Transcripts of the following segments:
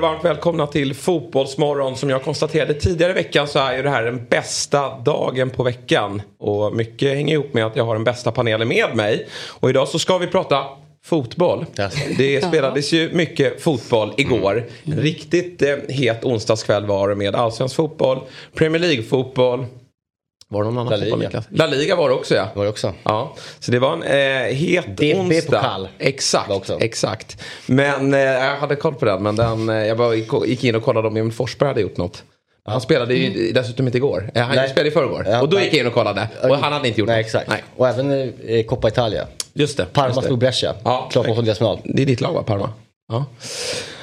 Och varmt välkomna till Fotbollsmorgon. Som jag konstaterade tidigare i veckan så är ju det här den bästa dagen på veckan. Och mycket hänger ihop med att jag har den bästa panelen med mig. Och idag så ska vi prata fotboll. Det spelades ju mycket fotboll igår. En riktigt eh, het onsdagskväll var det med allsvensk fotboll, Premier League-fotboll. Var det någon annan La? Liga. La Liga var det också ja. Var det också? Ja, så det var en eh, het DFB onsdag. pokal Exakt, också. exakt. Men eh, jag hade koll på den. Men den, eh, jag bara gick, in och kollade om Emil Forsberg hade gjort något. Han spelade ju dessutom inte igår. Eh, Han Nej. spelade i förrgår. Ja, och då nej. gick jag in och kollade. Och han hade inte gjort Nej, något. exakt. Nej. Och även eh, Coppa Italia. Just det. Parma just det. slog Brescia. Ja, Klart mot åttondelsfinal. Det är ditt lag va, Parma? Ja.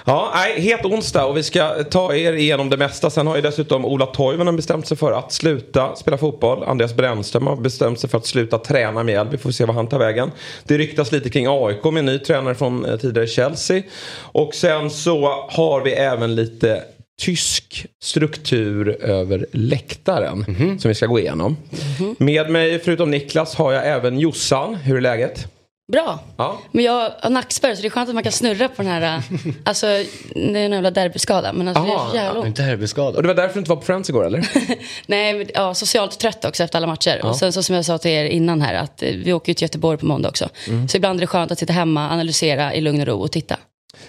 Ja, nej, het onsdag och vi ska ta er igenom det mesta. Sen har ju dessutom Ola Toivonen bestämt sig för att sluta spela fotboll. Andreas Brännström har bestämt sig för att sluta träna med Mjällby. Vi får se vad han tar vägen. Det ryktas lite kring AIK med en ny tränare från eh, tidigare Chelsea. Och sen så har vi även lite tysk struktur över läktaren som vi ska gå igenom. Med mig förutom Niklas har jag även Jossan. Hur är läget? Bra. Ja. Men jag har nackspärr så det är skönt att man kan snurra på den här, äh, alltså det är en jävla derbyskada. Men alltså det är Aha, jävla ont. inte derbyskadad. Och det var därför du inte var på Friends igår eller? Nej, men, ja, socialt trött också efter alla matcher. Och sen så som jag sa till er innan här, att eh, vi åker ju till Göteborg på måndag också. Mm. Så ibland är det skönt att sitta hemma, analysera i lugn och ro och titta.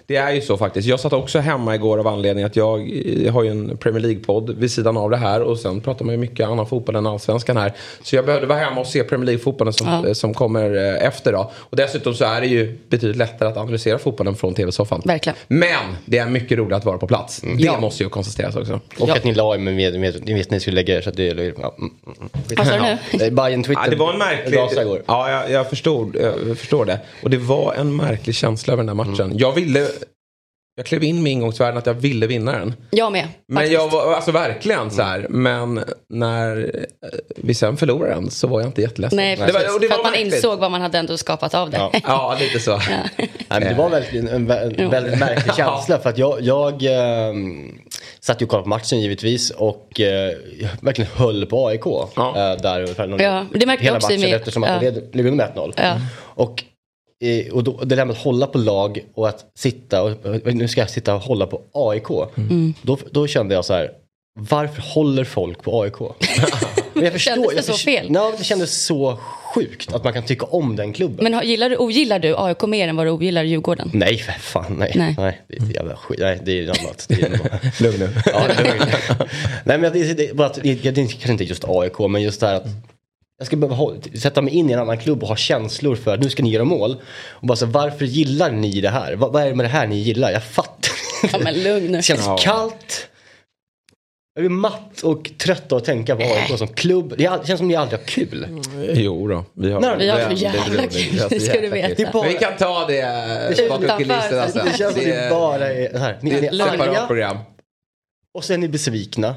Det är ju så faktiskt. Jag satt också hemma igår av anledning att jag, jag har ju en Premier League-podd vid sidan av det här och sen pratar man ju mycket annan fotboll än allsvenskan här. Så jag behövde vara hemma och se Premier League-fotbollen som, Ja. eh, som kommer eh, efter då. Och dessutom så är det ju betydligt lättare att analysera fotbollen från tv-soffan. Verkligen. Men det är mycket roligt att vara på plats. Det Ja. måste ju konstateras också. Och Ja. att ni la er med, med, med, ni visste att ni skulle lägga er så att det... Ja, mm, mm. Vad sa du nu? Eh, Bayern Twitter Ja, det var en märklig... Ja, jag, jag, förstod, jag förstår det. Och det var en märklig känsla över den där matchen. Mm. Jag ville... Jag klev in med ingångsvärden att jag ville vinna den. Jag med. Men faktiskt. jag var, alltså verkligen så här. Men när eh, vi sen förlorade den så var jag inte jätteledsen. Nej, det var, och det För var att man märkligt. insåg vad man hade ändå skapat av det. Ja. Ja, lite så. Nej, men det var verkligen en, en väldigt märklig känsla. För att jag, jag ehm, satt ju och kollade på matchen givetvis och eh, verkligen höll på AIK. Ja. Eh, där ungefär någon, Ja, men det märkte jag hela också i matchen min- eftersom att ja. de led- under med 1-0. Ja. Och, och då, det där med att hålla på lag och att sitta och nu ska jag sitta och hålla på AIK. Mm. Då, då kände jag så här. Varför håller folk på AIK? Men jag förstår, Kändes det jag så fel? Ja, det kändes så sjukt att man kan tycka om den klubben. Men har- gillar du, ogillar du AIK mer än vad du ogillar Djurgården? Nej, för fan nej. Nej. nej. det är jävla skit. Nej, det är annat. Det är Lugn nu. ja, det är nej, men det, det, att, det, det är kanske inte just AIK, men just det här att jag ska behöva sätta mig in i en annan klubb och ha känslor för att nu ska ni göra mål. Och bara så, varför gillar ni det här? Vad, vad är det med det här ni gillar? Jag fattar Ja, men lugn nu. Det känns Ja. kallt. Jag är matt och trött av att tänka på AIK som klubb. Det, känns som ni aldrig har kul. Jo då, vi har, Nej, Vi har så jävla kul, det ska du veta. Bara- vi kan ta det eh, bakom kulisserna sen. Det känns som Det bara är här. Ni, det är ett separat program. och sen är ni besvikna.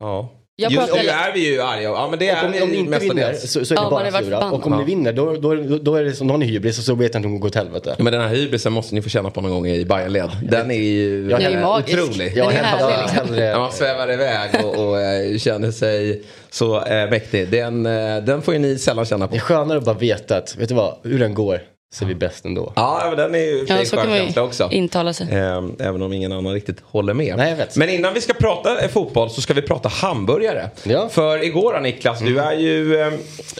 Ja. Jag Just nu är vi ju arga. Ja, men det är om, ni- om ni vi inte vinner så, så är Ja, ni är bara sura. Och om Ja. ni vinner då, då, då, är det som, ni hybris och så vet jag inte om det går åt helvete. Ja, men den här hybrisen måste ni få känna på någon gång i Bayern-led. Den är ju Jag Den är är magisk. otrolig. Den är härlig liksom. hellre- När man svävar iväg och, och eh, känner sig så eh, mäktig. Den, eh, den får ju ni sällan känna på. Det är skönare att bara veta att, vet du vad, hur den går så är vi bäst ändå. Ja, men den är ju Ja, en så kan skön man känsla också. intala sig. Eh, Även om ingen annan riktigt håller med. Nej, jag vet. Men innan vi ska prata fotboll så ska vi prata hamburgare. Ja. För igår Niklas, du är ju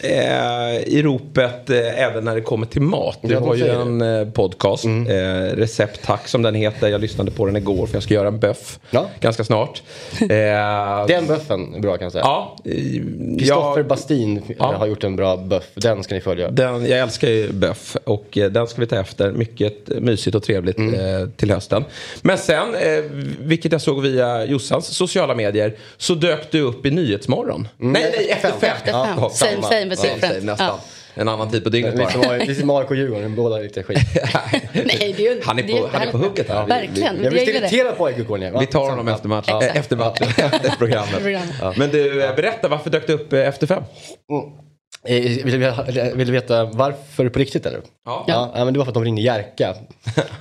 eh, i ropet eh, även när det kommer till mat. Du har ju en eh, podcast, eh, Recept Tack som den heter. Jag lyssnade på den igår för jag ska göra en böff Ja. ganska snart. Eh, Den böffen är bra kan jag säga. Ja, Kristoffer Bastin Ja. har gjort en bra böff. Den ska ni följa. den, jag älskar ju böff och eh, den ska vi ta efter. Mycket mysigt och trevligt eh, till hösten. Men sen, eh, vilket jag såg via Jossans sociala medier, så dök du upp i Nyhetsmorgon. Nej, nej, efter fem. Efter fem. Ja, Same, same, Same, different. same, nästan. En annan tid på dygnet bara. som A- lite som AIK och Djurgården, båda lite skit. Nej, det är ju Han är på- det han är på hugget här. Verkligen, Jag blir irriterad på AIK Djurgården. Vi tar honom efter matchen. Äh, efter matchen. efter programmet. Men du, eh, berätta varför dök du upp eh, efter fem? Eh, Vill du, vill du veta varför på riktigt eller? Ja. Ja, ja, men det var för att de ringde Jerka.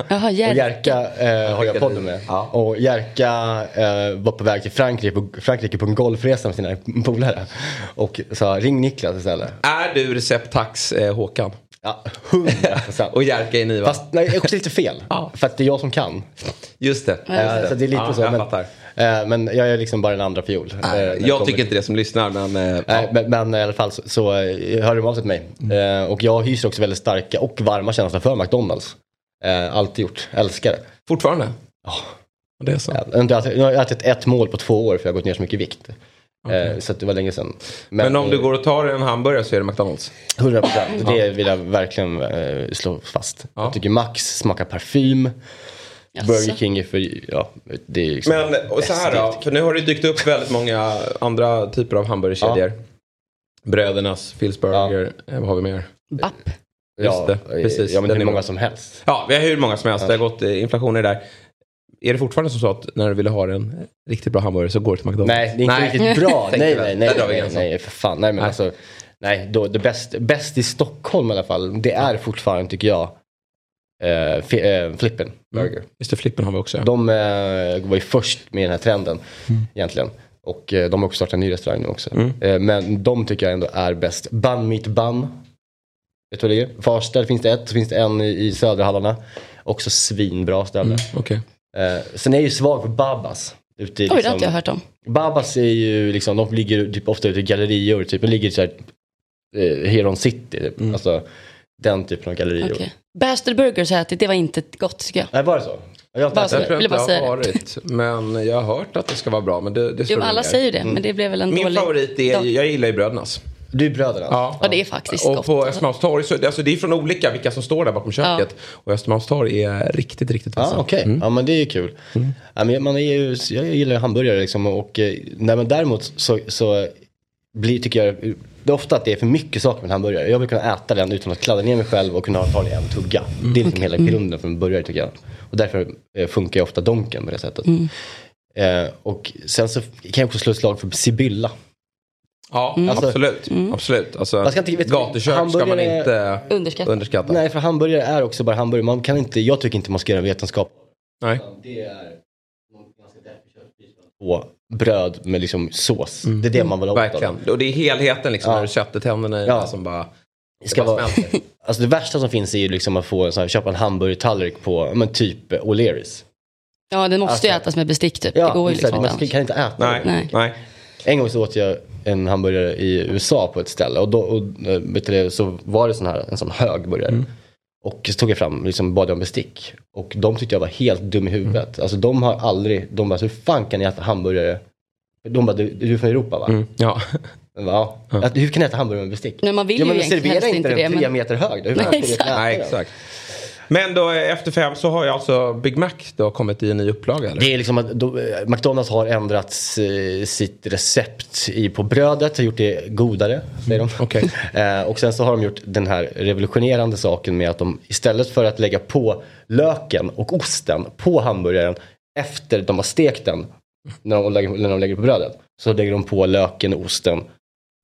Jaha, Och Jerka. Jerka eh, har jag podden med. Ja. Och Jerka eh, var på väg till Frankrike på, Frankrike på en golfresa med sina polare. Och sa ring Niklas istället. Är du Receptax eh, Håkan? Ja, hundra procent. Och Jerka är Niva? Fast nej, också lite fel. Ja. För att det är jag som kan. Just det. Eh, så det är lite ja, så. Jag men, eh, men jag är liksom bara en andra fiol. det Jag tycker inte det som lyssnar men... ja. men, men i alla fall så, så hörde de av sig till mig. Mm. Och jag hyser också väldigt starka och varma känslor för McDonalds. Alltid gjort, älskar det. Fortfarande? Ja. Det är så. Jag har ätit- jag har ätit ett mål på två år för jag har gått ner så mycket vikt. Eh, så att det var länge sedan. Men om du går och tar en hamburgare så är det McDonalds? 100 procent, det vill jag verkligen eh, slå fast. Ja. Jag tycker Max smakar parfym. Jaså. Burger King är för, ja, det är liksom Men och så här då, för nu har det dykt upp väldigt många andra typer av hamburgerkedjor. Brödernas, Phil's Burger, eh, vad har vi mer? Bapp. Just det, precis. Ja, men hur är många som helst. Ja, vi har hur många som helst. Det har gått eh, inflationer där. Är det fortfarande som så att när du vill ha en riktigt bra hamburgare så går du till McDonalds? Nej, det är inte riktigt bra. Nej, nej, nej, nej, gränsen. nej, för fan. Nej, men Nej. alltså. Nej, då, det bäst, bäst i Stockholm i alla fall, det är fortfarande tycker jag eh, fi, eh, Flippen Burger. Just det, flippen har vi också. De eh, var ju först med den här trenden egentligen. Och eh, de har också startat en ny restaurang nu också. Mm. Eh, men de tycker jag ändå är bäst. Bun Meat Bun. Vet du vad det är? Farsta finns det ett, så finns det en i, i södra hallarna. Också svinbra ställe. Mm, Okej. Eh, sen är jag ju svag för Babas. Ute i, Oj, det har liksom, inte jag hört om. Babas är ju liksom, de ligger typ ofta ute i gallerior, typ, de ligger i så här, eh, Heron City, typ. Mm. alltså den typen av gallerior. Okej. Bastard Burgers har jag ätit, det var inte gott tycker jag. Nej, var det så? Jag har inte. Jag tror inte jag har varit, men jag har hört att det ska vara bra. Men det, det Jo, alla ner. säger det, men det blev väl en Min dålig... favorit är, dag. jag gillar ju Brödernas. Du är bröderna? Ja. Ja, det är faktiskt Och gott. på alltså. Östermalmstorg, så, alltså det är från olika vilka som står där bakom köket. Och Östermalmstorg är riktigt, riktigt Ja, vassa. okej. Mm. Ja, men det är ju kul. Ja, men man är ju, jag gillar ju hamburgare liksom och eh, nej, men däremot så, så blir, tycker jag det är ofta att det är för mycket saker med en hamburgare. Jag vill kunna äta den utan att kladda ner mig själv och kunna ta det i en tugga. Det är liksom hela grunden för en burgare tycker jag. Och därför eh, funkar ju ofta Donken på det sättet. Eh, och sen så kan jag också slå ett slag för Sibylla. Ja, Alltså- absolut. absolut. Alltså, Man ska inte- vet du, gatukök ska man inte Underskatta. underskatta. Nej, för hamburgare är också bara hamburgare. Man kan inte, jag tycker inte man ska göra vetenskap. Nej. Det är på bröd med liksom sås. Det är det man vill ha Verkligen. Och det är helheten liksom Ja. när du sätter tänderna i Ja. som bara, Det ska vara, alltså det värsta som finns är ju liksom att få en sån här, köpa en hamburgertallrik på, men typ O'Learys. Ja, den måste ju Alltså- ätas med bestick typ. Ja, det går ju så liksom man kan inte äta. Nej. nej. En gång så åt jag en hamburgare i USA på ett ställe och då och, eh, vet du, det, så var det sån här, en sån hög burgare. Mm. Och så tog jag fram, liksom bad jag om bestick. Och de tyckte jag var helt dum i huvudet. Alltså de har aldrig, de bara, hur fan kan ni äta hamburgare? De bara, du, du är från Europa va? Mm. Ja. Jag bara, Ja. Att, hur kan ni äta hamburgare med bestick? Nej, man vill ja, ju men egentligen servera helst inte inte den det, tre men- meter hög då. Hur Nej, exakt. Nej, exakt. Men då efter fem så har ju alltså Big Mac då kommit i en ny upplaga eller? Det är liksom att då, eh, McDonalds har ändrat eh, sitt recept i, på brödet, har gjort det godare, säger de. Okej. eh, och sen så har de gjort den här revolutionerande saken med att de istället för att lägga på löken och osten på hamburgaren efter de har stekt den, när de lägger, när de lägger på brödet, så lägger de på löken och osten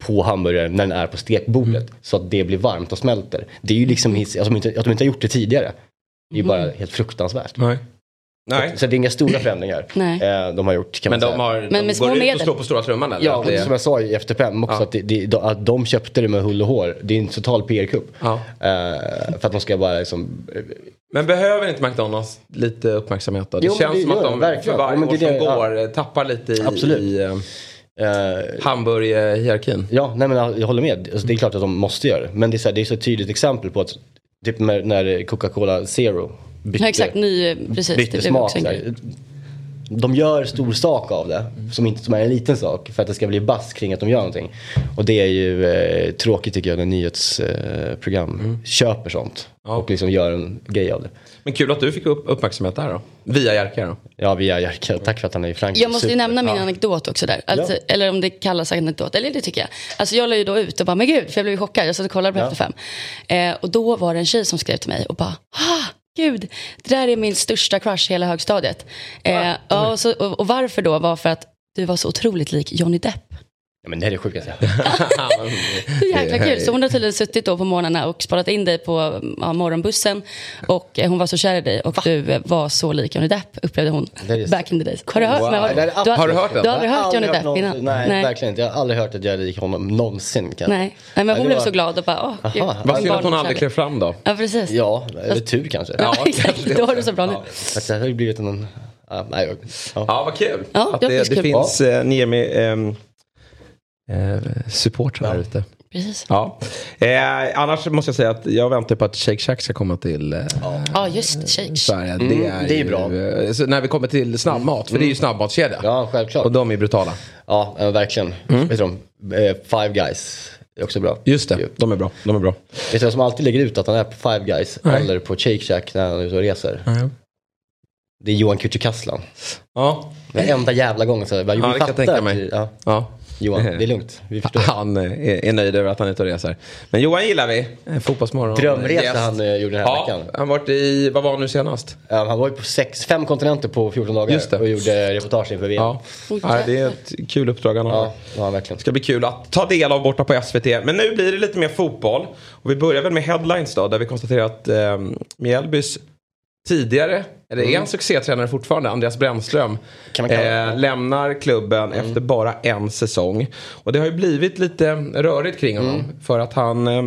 på hamburgaren när den är på stekbordet så att det blir varmt och smälter. Det är ju liksom, alltså, att de inte, att de inte har gjort det tidigare. Det är ju bara helt fruktansvärt. Nej. Nej. Så det är inga stora förändringar Nej. eh, de har gjort kan Men man de säga. har, Men de med små går ut och slår på stora trumman eller? Ja, det, som jag sa i Efter fem också, Ja. att, det, det, att de köpte det med hull och hår. Det är en total PR-kupp. ja. Eh, för att de ska bara liksom... eh, Men behöver inte McDonalds lite uppmärksamhet då? Det Jo, men känns det som att de verkligen. för varje Ja, men år som det- går eh, tappar lite i, Absolut. i eh, eh, hamburgerhierarkin. ja, nej men jag håller med. Alltså, det är klart att de måste göra det. Men det är så, här, det är så ett tydligt exempel på att typ när, när Coca-Cola Zero bytte, Ja, exakt, ny, precis. bytte smak. de gör stor sak av det. Som inte som är en liten sak. För att det ska bli bass kring att de gör någonting. Och det är ju eh, tråkigt tycker jag när nyhetsprogram eh, köper sånt. Och liksom gör en grej av det. Men kul att du fick upp uppmärksamhet där då. Via Jerka då. Ja, via Jerka. Tack för att han är i Frankrike. Jag måste ju Super. nämna min Ja. anekdot också där. Alltså, Ja. Eller om det kallas anekdot, eller det tycker jag. Alltså jag la ju då ut och bara, men gud, för jag blev ju chockad. Jag satt och kollade på Ja. Efter fem. Eh, och då var det en tjej som skrev till mig och bara, ah, gud, det där är min största crush i hela högstadiet. Eh, ja, och, så, och, och varför då? Var för att du var så otroligt lik Johnny Depp. Ja, men det är det sjukaste. Så jäkla kul. Så hon har tydligen suttit då på morgnarna och sparat in dig på ja, morgonbussen. Och eh, hon var så kär i dig och du eh, var så lik Johnny Depp upplevde hon så- back in the days. Har du hört? Wow. men har, du, Har du hört den? Du har aldrig Jag hört Johnny Depp innan? Nej, verkligen inte. Jag har aldrig hört att jag är lik honom någonsin. Kan. Nej. Nej, men Ja, hon blev var- så glad och bara, åh, gud. Vad synd att hon aldrig klev fram då. Ja, precis. Ja, eller tur kanske. Ja, Ja, exakt. Då har du så bra nu. Det har ju blivit en... Ja, nej, ja. Ja, vad kul. Ja, att jag det, det finns eh, Niemi ehm, eh, supportrar där ute. Precis. Ja. Eh, annars måste jag säga att jag väntar på att Shake Shack ska komma till eh, Ja, just. Shake. Sverige. Mm, det, är det är ju, bra. eh, Så när vi kommer till snabbmat, för det är ju snabbmatskedja. ja, självklart. Och de är brutala. Ja, ja, verkligen. Vet du? Eh, Five Guys är också bra. Just det, de är bra. De är bra. Vet du vem som alltid lägger ut att han är på Five Guys Nej. eller på Shake Shack när han är ute och reser? Det är Johan Kücükaslan. Ja. Den enda jävla gången så bara, Ja, det kan jag tänka mig. Ja, ja. Johan, det är lugnt. Vi förstår. Han eh, är, är nöjd över att han är ute och reser. Men Johan gillar vi. Eh, Fotbollsmorgon. Drömresa han eh, gjorde den här Ja, veckan. han varit i, vad var han nu senast? Han var ju på sex, fem kontinenter på 14 dagar Just det. och gjorde reportage inför VM. Ja. Ja, det är ett kul uppdrag han har. Ja, var verkligen. Det ska bli kul att ta del av borta på SVT. Men nu blir det lite mer fotboll. Och vi börjar väl med headlines då, där vi konstaterar att eh, Mjällbys tidigare, eller är en succétränare fortfarande, Andreas Brännström, eh, lämnar klubben efter bara en säsong. Och det har ju blivit lite rörigt kring honom. För att han eh,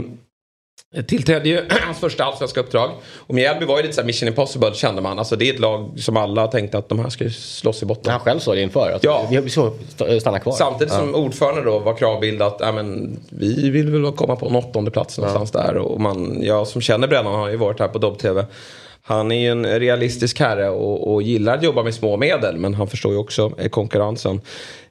tillträdde ju hans första allsvenska uppdrag. Och Mjällby var ju lite så här mission impossible kände man. Alltså det är ett lag som alla tänkte att de här ska ju slåss i botten. Han själv sa det inför. Att Ja. Vi ska stanna kvar. Samtidigt som ordförande då var kravbild att ja, men, vi vill väl komma på en åttonde plats någonstans där. Och man, jag som känner Brännan har ju varit här på Dobb-TV. Han är ju en realistisk herre och, och gillar att jobba med små medel. Men han förstår ju också eh, konkurrensen.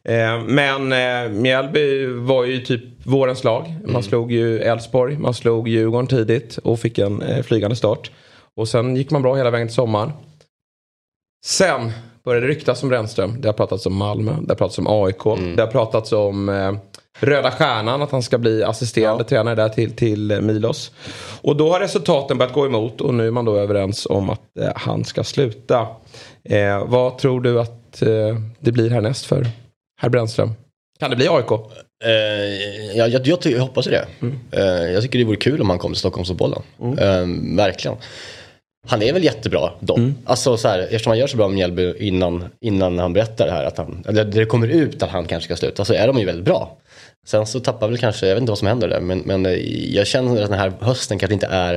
Eh, men eh, Mjällby var ju typ vårens lag. Man slog ju Elfsborg, man slog Djurgården tidigt och fick en eh, flygande start. Och sen gick man bra hela vägen till sommaren. Sen började det ryktas om Brännström. Det har pratats om Malmö, det har pratats om AIK, det har pratats om eh, Röda Stjärnan, att han ska bli assisterande tränare där till, till eh, Milos. Och då har resultaten börjat gå emot och nu är man då överens om att eh, han ska sluta. Eh, vad tror du att eh, det blir härnäst för herr Brännström? Kan det bli AIK? Eh, ja, jag, jag, ty- jag hoppas det. Mm. Eh, jag tycker det vore kul om han kom till Stockholmsfotbollen. Eh, verkligen. Han är väl jättebra dock. Mm. Alltså så här, eftersom han gör så bra med Mjällby innan, innan han berättar det här, att han, eller det kommer ut att han kanske ska sluta, så är de ju väldigt bra. Sen så tappar väl kanske, jag vet inte vad som händer där, men, men eh, jag känner att den här hösten kanske inte är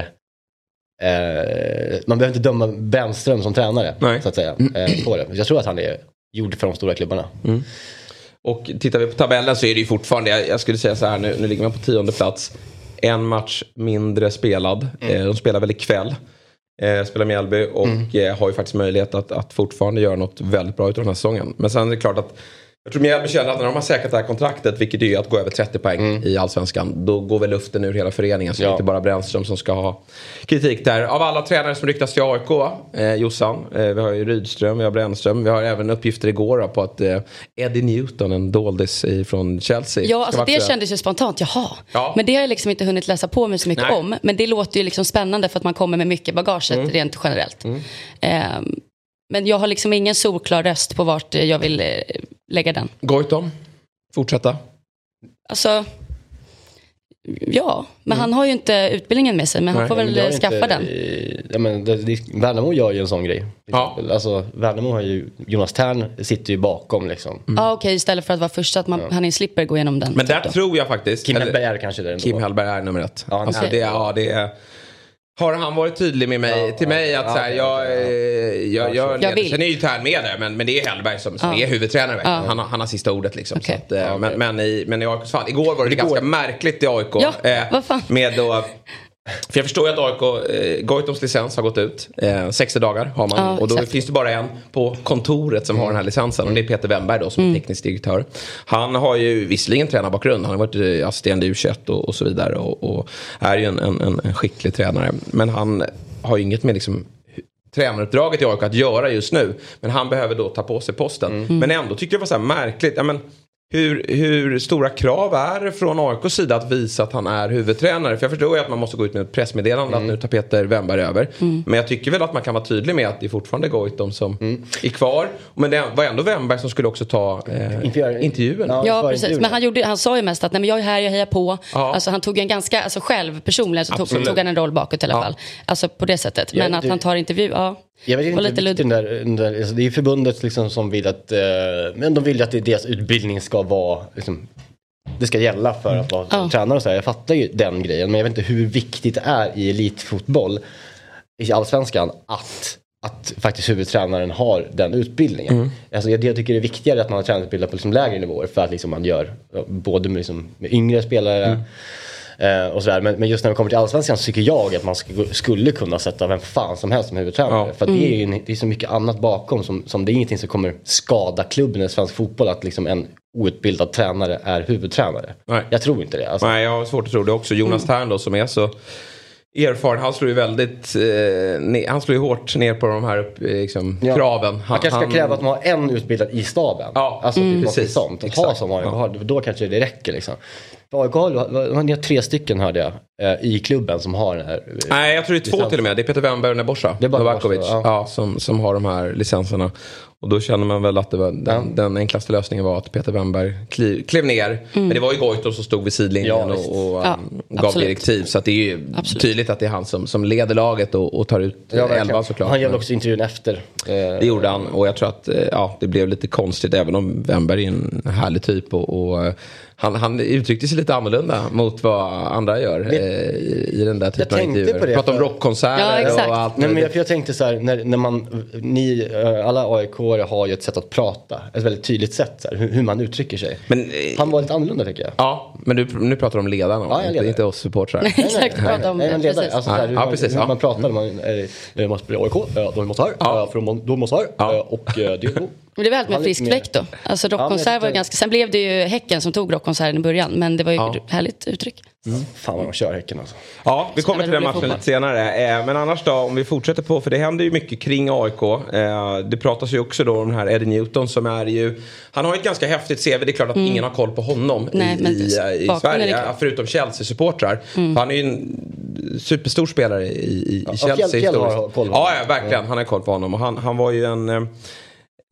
eh, man behöver inte döma Brännström som tränare, Nej. så att säga, eh, på det. Jag tror att han är gjord för de stora klubbarna. Och tittar vi på tabellen så är det ju fortfarande, jag, jag skulle säga så här, nu, nu ligger man på tionde plats. En match mindre spelad. Eh, de spelar väl ikväll. Eh, spelar Mjällby och eh, har ju faktiskt möjlighet att, att fortfarande göra något väldigt bra utav den här säsongen. Men sen är det klart att jag tror Mjällby känner att när de har säkrat det här kontraktet, vilket är att gå över 30 poäng i allsvenskan, då går väl luften ur hela föreningen. Så det är Ja. inte bara Brännström som ska ha kritik där. Av alla tränare som ryktas till AIK, eh, Jossan, eh, vi har ju Rydström, vi har Brännström, vi har även uppgifter igår då, på att eh, Eddie Newton, en doldis från Chelsea. Ja, alltså det kändes ju spontant, jaha. Ja. Men det har jag liksom inte hunnit läsa på mig så mycket Nej. om. Men det låter ju liksom spännande för att man kommer med mycket bagaget Mm. rent generellt. Ehm, men jag har liksom ingen solklar röst på vart jag vill eh, lägga den. Goitom, fortsätta. Alltså, ja, men han har ju inte utbildningen med sig. Men han Nej, får Men väl det skaffa inte- den. Ja, men det, det, Värnamo gör ju en sån grej. Ja. Alltså, Värnamo har ju, Jonas Tern sitter ju bakom liksom. Ja, okej, istället för att vara först, att man, han slipper gå igenom den. Men där typ då. tror jag faktiskt... Kim Hellberg är kanske där ändå. Kim Hellberg är nummer ett. Ja, han alltså är det, det. ja, det är, har han varit tydlig med mig, Ja, till mig ja, att ja, så här, jag, okej, eh, jag, jag, Jag vill. Sen är ju Tern med där, men, men det är Hellberg som, som Ja. är huvudtränare. Ja. Han, har- han har sista ordet liksom. Så att, eh, Ja, men, men, i, men i AIKs fall, igår var det Igår- ganska märkligt i AIK. Ja, vad fan. Med då För jag förstår ju att AIK, eh, Goitoms licens har gått ut. Eh, 60 dagar har man. Ja, och då exakt. finns det bara en på kontoret som har den här licensen. Och det är Peter Wennberg då som är teknisk direktör. Han har ju visserligen tränarbakgrund. Han har varit eh, assisterande i U21 och, och så vidare. Och, och är ju en, en, en, skicklig tränare. Men han har ju inget med liksom tränaruppdraget i AIK att göra just nu. Men han behöver då ta på sig posten. Men ändå tyckte jag det var så här märkligt. Ja, men, hur, hur stora krav är det från AIKs sida att visa att han är huvudtränare? För jag förstår ju att man måste gå ut med ett pressmeddelande att nu tar Peter Wennberg över. Men jag tycker väl att man kan vara tydlig med att det är fortfarande Goitom som är kvar. Men det var ändå Wennberg som skulle också ta eh, Intervjuer. intervjun. Ja. Ja, precis. intervjuerna. Men han, gjorde, han sa ju mest att Nej, men jag är här, jag hejar på. Ja. Alltså, han tog en ganska, alltså själv personligen så tog, tog han en roll bakåt i alla Ja. fall. Alltså på det sättet. Men Ja, att det- han tar intervju, ja. Jag vet inte lite riktigt den där, den där, alltså det är förbundet liksom som vill att, eh, men de vill ju att det, deras utbildning ska vara, liksom, det ska gälla för att vara Ja. tränare och så här. Jag fattar ju den grejen, men jag vet inte hur viktigt det är i elitfotboll, i allsvenskan, att att faktiskt huvudtränaren har den utbildningen. Alltså jag, jag tycker det är viktigare att man har tränarutbildad på liksom lägre nivåer för att liksom man gör både med, liksom, med yngre spelare Eh, och sådär. Men, men just när det kommer till allsvenskan så tycker jag att man sk- skulle kunna sätta vem fan som helst som huvudtränare. Ja. För att det, är ju, en- det är så mycket annat bakom som, som det är ingenting som kommer skada klubben i svensk fotboll att liksom en outbildad tränare är huvudtränare. Nej. Jag tror inte det. Alltså, Nej, jag har svårt att tro det också. Jonas Tern då som är så erfaren. Han slår ju väldigt, eh, ne- han slår ju hårt ner på de här upp, eh, liksom, Ja. kraven. Man kanske ska han- kräva att man har en utbildad i staben. Ja, alltså mm. typ Precis. sånt. Att Exakt. ha som AIK Ja. har, då kanske det räcker liksom. AIK har, ni har tre stycken hörde jag eh, i klubben som har den här. eh, Nej, jag tror det är två licens. till och med. Det är Peter Wennberg och Nebosha. Det är bara Novakovic. Ja. ja. som, som har de här licenserna. Och då känner man väl att det var den, Ja. den enklaste lösningen var att Peter Wennberg kliv, klev ner. Men det var ju Goitom som stod vid sidlinjen Ja, och, och Ja, um, gav absolut. direktiv. Så att det är ju Absolut. tydligt att det är han som, som leder laget och, och tar ut Ja, verkligen. elvan såklart. Han Men- också intervjun efter. Eh, Det gjorde han och jag tror att eh, ja, det blev lite konstigt även om Wennberg är en härlig typ. Och, och, eh, han, han uttryckte sig lite annorlunda mot vad andra gör eh, i, i den där typen av tänkte intervjuer. på det, Pratade om rockkonserter Ja, och allt Nej, men jag, jag tänkte så här, när, när man, ni, eh, alla aik har ju ett sätt att prata. Ett väldigt tydligt sätt, så här, hur, hur man uttrycker sig. Men, eh, Han var lite annorlunda tycker jag. Ja, men du, nu pratar du om ledarna, Ja, inte, inte oss supportrar. Exakt, prata om Nej, det. men ledare, Precis. alltså, så här, hur, Ja, man, precis, hur ja. man pratar. Man, är, det måste bli AIK, ja, då måste här, Ja. för då, måste här. Ja. eh, Och eh, det, då. Men det var allt med frisk fläkt då. Alltså rockkonsert men jag var ju ganska, sen blev det ju Häcken som tog rockkonserten i början. Men det var ju Ja. härligt uttryck. Fan vad de kör Häcken alltså. Ja, vi kommer till den matchen fotboll. lite senare. Eh, men annars då, om vi fortsätter på, för det händer ju mycket kring AIK. Eh, det pratas ju också då om den här Eddie Newton som är ju, han har ju ett ganska häftigt CV. Det är klart att ingen har koll på honom Mm. Nej, i, men i, i Sverige. Förutom Chelsea-supportrar. För Han är ju en superstor spelare i, i, i Ja, Chelsea. Fjäll- Fjäll har koll på ja, honom. ja, verkligen. Han har koll på honom. Och han, han var ju en...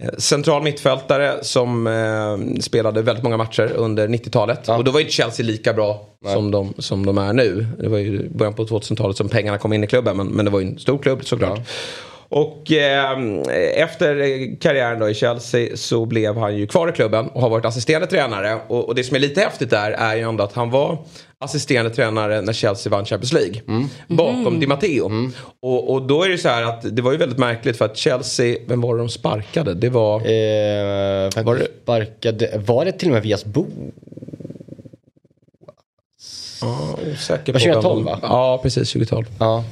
Eh, Central mittfältare som eh, spelade väldigt många matcher under 90-talet. Ja. Och då var ju inte Chelsea lika bra som de, som de är nu. Det var ju början på 2000-talet som pengarna kom in i klubben. Men, men det var ju en stor klubb såklart. Och eh, efter karriären då i Chelsea så blev han ju kvar i klubben och har varit assisterande tränare. Och, och det som är lite häftigt där är ju ändå att han var assisterande tränare när Chelsea vann Champions League. Bakom Di Matteo. Och, och då är det så här att det var ju väldigt märkligt för att Chelsea, vem var det de sparkade? Det var... Eh, var, det... Sparkade, var det till och med Vias Bo? Ja, osäker på vem 2012, de- va? Ja, precis 2012. Ja.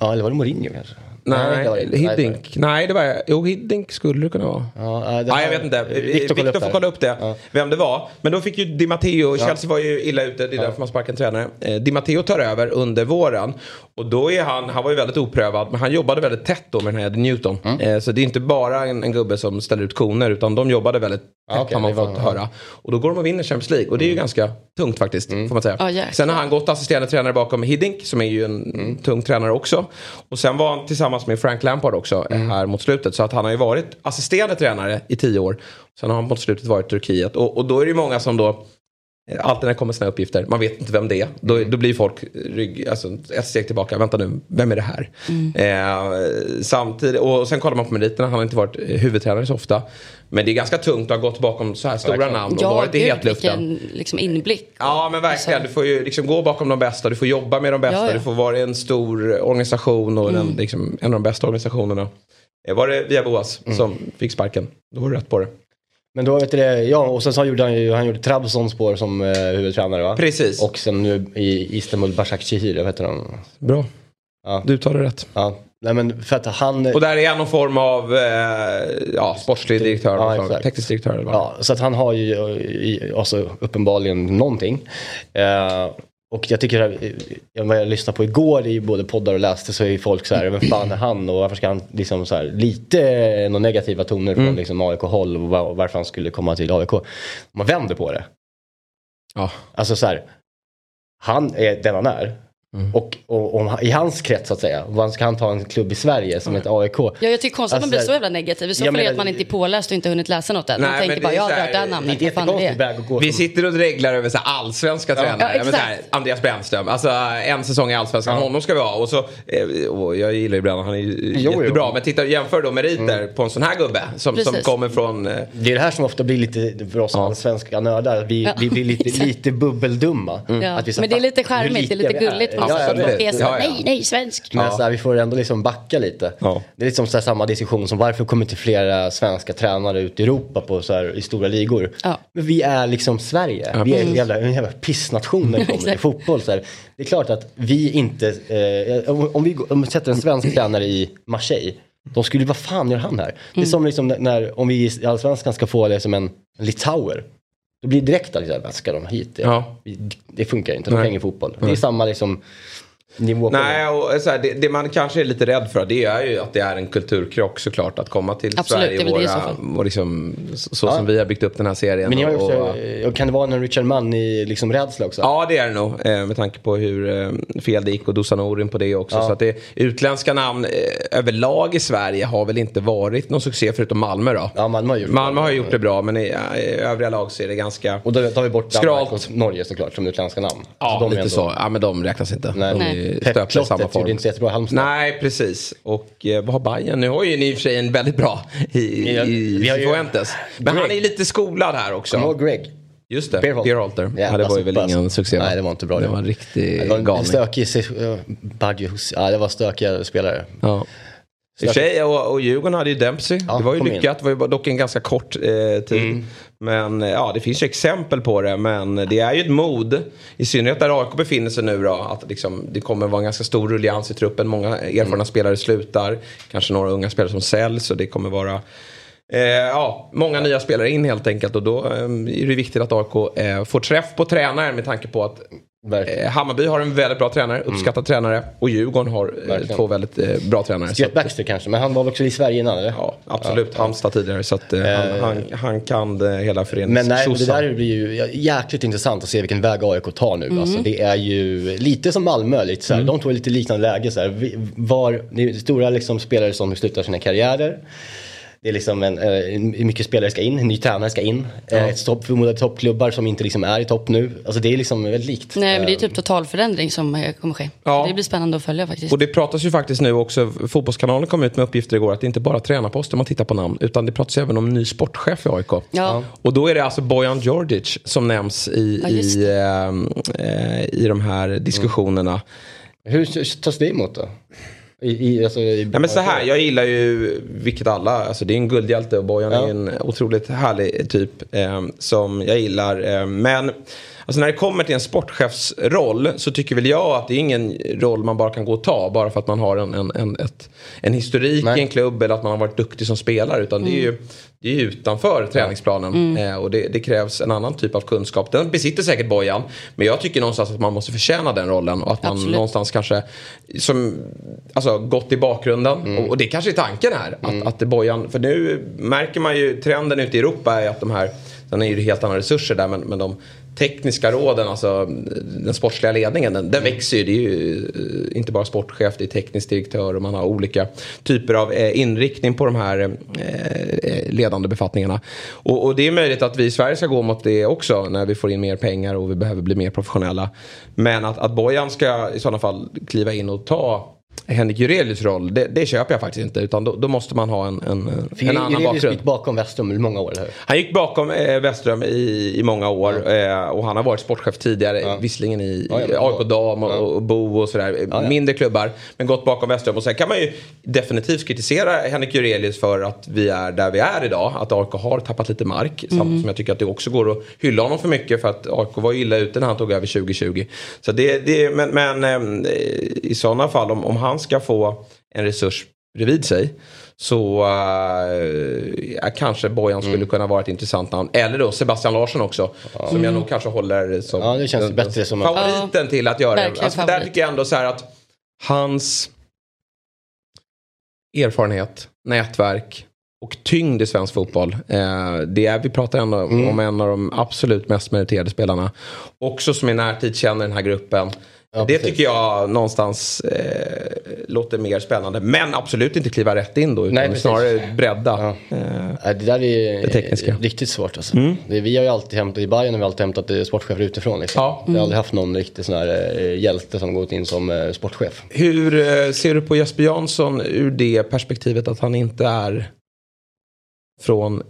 Ja, eller var det Mourinho kanske? Nej. Nej, Hiddink. Nej, det var... Jo, Hiddink skulle det kunna vara. Ja, det Nej, här- jag vet inte. Upp får det. kolla upp det. Ja. Vem det var. Men då fick ju Di Matteo, Chelsea var ju illa ute, det är därför man sparkar en tränare. Eh, Di Matteo tar över under våren. Och då är han, han var ju väldigt oprövad, men han jobbade väldigt tätt då med den här Eddie Newton. Mm. Eh, så det är inte bara en, en gubbe som ställer ut koner, utan de jobbade väldigt Ja, har man fått höra. Och då går de och vinner Champions League. Och det är ju ganska tungt faktiskt, får man säga. Ja, jäklar. Sen har han gått assisterande tränare bakom Hiddink, som är ju en tung tränare också. Och sen var han tillsammans med Frank Lampard också eh, här mot slutet. Så att han har ju varit assisterande tränare i tio år. Sen har han mot slutet varit i Turkiet. Och, och då är det ju många som då Alltid när det kommer såna uppgifter, man vet inte vem det är. Då, då blir folk rygg, alltså ett steg tillbaka. Vänta nu, vem är det här? Eh, samtidigt, och sen kollar man på meriterna, han har inte varit eh, huvudtränare så ofta. Men det är ganska tungt att ha gått bakom så här stora namn och Ja, varit i hetluften. vilken liksom inblick. Ja men verkligen. Alltså- Du får ju liksom gå bakom de bästa. Du får jobba med de bästa. Ja. Du får vara i en stor organisation och den, liksom, en av de bästa organisationerna. Eh, Var det Via Boas som fick sparken? Då var du rätt på det. Men då vet du det, ja och sen så gjorde han ju, han gjorde Trabzonspor som eh, huvudtränare va? Precis. Och sen nu i Istanbul Başakşehir, vad heter de? Bra. Ja. Du tar det rätt. Ja. Nej men för att han... Och där är han någon form av eh, ja, sportslig direktör, Ja, teknisk direktör eller vad? Ja, så att han har ju eh, alltså, uppenbarligen någonting. Eh, och jag tycker, eh, jag, vad jag lyssnade på igår i både poddar och läste så är folk så här, vem fan är han och varför ska han liksom så här, lite eh, några negativa toner från liksom AIK-håll och var, varför han skulle komma till AIK. Man vänder på det. Ja. Alltså så här, han är den han är. Och, och, om han- i hans krets så att säga, vad ska han ta en klubb i Sverige som heter AIK? Ja, jag tycker konstigt att man Alltså, blir så jävla negativ. I så jag fall är det att man inte är påläst och inte hunnit läsa något än. Nej, Man tänker det bara, jag har hört det här Det är namnet. fan är det? att gå. Vi som- sitter och reglar över så här allsvenska tränare. Ja, Ja, men så här, exakt. Andreas Brännström, alltså en säsong i allsvenskan, honom ska vi ha. Och så, eh, och jag gillar ju Brennan, han är ju Jo, jo. jättebra. Men titta, jämför då meriter på en sån här gubbe som, som kommer från... Eh, Det är det här som ofta blir lite, för oss allsvenska nördar, vi, Ja, vi blir lite, bubbeldumma. Ja. Att vi så Men det är lite charmigt, det är lite gulligt Ja, ja, är så, Ja, ja. nej, nej, svensk. Men så här, vi får ändå liksom backa lite. Ja. Det är liksom så här samma diskussion som varför kommer inte flera svenska tränare ut i Europa på så här, i stora ligor? Ja. Men vi är liksom Sverige. Vi är en jävla, en jävla pissnation när det kommer till fotboll. Så här. Det är klart att vi inte, eh, om, om, vi, om vi sätter en svensk tränare i Marseille, de skulle vad fan gör han här? Det är som liksom när- när, om vi i Allsvenskan ska få det som en litauer. Då blir det direkt att liksom, ska de hit? Det, Ja. det funkar inte, de ingen fotboll. Det är samma liksom Nej, och så här, det, det man kanske är lite rädd för det är ju att det är en kulturkrock såklart. Att komma till Absolut, Sverige det så våra, fall. och liksom, så, så Ja. som vi har byggt upp den här serien. Men också, och, och, kan det vara en Richard Mann i liksom rädsla också? Ja det är det nog eh, med tanke på hur eh, fel det gick och Dusan Norin på det också. Ja. Så att det, utländska namn eh, överlag i Sverige har väl inte varit någon succé förutom Malmö då. Ja, Malmö har gjort Malmö det. har gjort det bra men i, i övriga lag så är det ganska... Och då tar vi bort Danmark Skralt. och Norge såklart som utländska namn. Ja, Alltså, de är lite ändå- så. Ja, men de räknas inte. Nej. De stöpta i samma form. inte så jättebra i Halmstad. Nej, precis. Och eh, vad har Bayern? Nu har ju ni i och för sig en väldigt bra i, i ju- Fuentes. Men Greg. han är lite skolad här också. Kommer du ihåg Greg? Just det, Beerholter. Beerholter. Ja, det var ju väl alltså. ingen succé? Nej, det var inte bra. Det var en riktig Det var en galning. stökig, se- ja, det var stökiga spelare. Ja. I och och, Djurgården hade ju Dempsey. Ja, det var ju in. lyckat. Det var ju dock en ganska kort eh, tid. Mm. Men eh, ja, det finns ju exempel på det. Men det är ju ett mod. I synnerhet där AIK befinner sig nu då. Att liksom, det kommer vara en ganska stor rullians i truppen. Många erfarna Mm. spelare slutar. Kanske några unga spelare som säljs. Och det kommer vara Eh, ja, många nya spelare in helt enkelt och då eh, är det viktigt att AIK eh, får träff på tränaren med tanke på att Verkligen. eh, Hammarby har en väldigt bra tränare, uppskattad tränare och Djurgården har eh, Verkligen. två väldigt eh, bra tränare. Stuart att- Baxter kanske, men han var också i Sverige innan eller? Ja, absolut. Halmstad tidigare. Så att, eh, han, han, han kan det hela föreningens Men nej, det där blir ju jäkligt intressant att se vilken väg AIK tar nu. Alltså, det är ju lite som Malmö, lite så här, de två är lite liknande läge. Så här. Vi- Var, det är stora liksom, spelare som slutar sina karriärer. Det är liksom en, eh, mycket spelare ska in, en ny tränare ska in. Eh, ett stopp, förmodade toppklubbar som inte liksom är i topp nu. Alltså det är liksom väldigt likt. Nej, men det är Eh, typ totalförändring som eh, kommer ske. Ja. Det blir spännande att följa faktiskt. Och det pratas ju faktiskt nu också, Fotbollskanalen kom ut med uppgifter igår att det inte bara är tränarposter man tittar på namn utan det pratas även om ny sportchef i AIK. Ja. Och då är det alltså Bojan Djordjic som nämns i, Ja, i, eh, eh, i de här diskussionerna. Hur tas det emot då? I, i, alltså, i, Ja, men så här, jag gillar ju, vilket alla, alltså det är en guldhjälte och Bojan Ja. är en otroligt härlig typ eh, som jag gillar. Eh, men alltså när det kommer till en sportchefsroll så tycker väl jag att det är ingen roll man bara kan gå och ta bara för att man har en, en, en, ett, en historik Nej. i en klubb eller att man har varit duktig som spelare. Utan det är ju det är ju utanför träningsplanen eh, och det, det krävs en annan typ av kunskap. Den besitter säkert Bojan men jag tycker någonstans att man måste förtjäna den rollen och att man Absolut. någonstans kanske som, alltså, gått i bakgrunden. Och, och det kanske är tanken här. Att, att det Bojan, för nu märker man ju trenden ute i Europa är att de här, sen är ju det helt andra resurser där men, men de tekniska råden, alltså den sportsliga ledningen, den, den växer ju. Det är ju eh, inte bara sportchef, det är teknisk direktör och man har olika typer av eh, inriktning på de här eh, ledande befattningarna. Och, och det är möjligt att vi i Sverige ska gå mot det också när vi får in mer pengar och vi behöver bli mer professionella. Men att, att Bojan ska i sådana fall kliva in och ta Henrik Jurelius roll, det, det köper jag faktiskt inte. Utan då, då måste man ha en, en, en annan Jurelius bakgrund. gick bakom Westrum i många år, eller hur? Han gick bakom eh, i, i många år eh, och han har varit sportchef tidigare, Ja. visserligen i Ja, ja, AIK Dam och, Ja. och Bo och sådär. Ja, ja. Mindre klubbar, men gått bakom Westström. Och sen kan man ju definitivt kritisera Henrik Jurelius för att vi är där vi är idag. Att AIK har tappat lite mark. Samtidigt som jag tycker att det också går att hylla honom för mycket för att AIK var illa ute när han tog över 2020. Så det, det, men men eh, i sådana fall, om, om han ska få en resurs bredvid sig så äh, kanske Bojan skulle Mm. kunna vara ett intressant namn. Eller då Sebastian Larsson också. Som jag nog kanske håller som Ja, det känns den- bättre som favoriten till att göra det. Alltså, där tycker jag ändå så här att hans erfarenhet, nätverk och tyngd i svensk fotboll. Eh, det är, vi pratar ändå Mm. om en av de absolut mest meriterade spelarna. Också som i närtid känner den här gruppen. Ja, det tycker jag någonstans eh, låter mer spännande. Men absolut inte kliva rätt in då. Utan Nej, snarare bredda. Ja. Eh, det där är Det tekniska. riktigt svårt alltså. Mm. Det, vi har ju alltid hämtat, i Bayern har vi alltid hämtat eh, sportchefer utifrån liksom. Ja. Vi har aldrig haft någon riktig sån här eh, hjälte som gått in som eh, sportchef. Hur eh, ser du på Jesper Jansson ur det perspektivet att han inte är från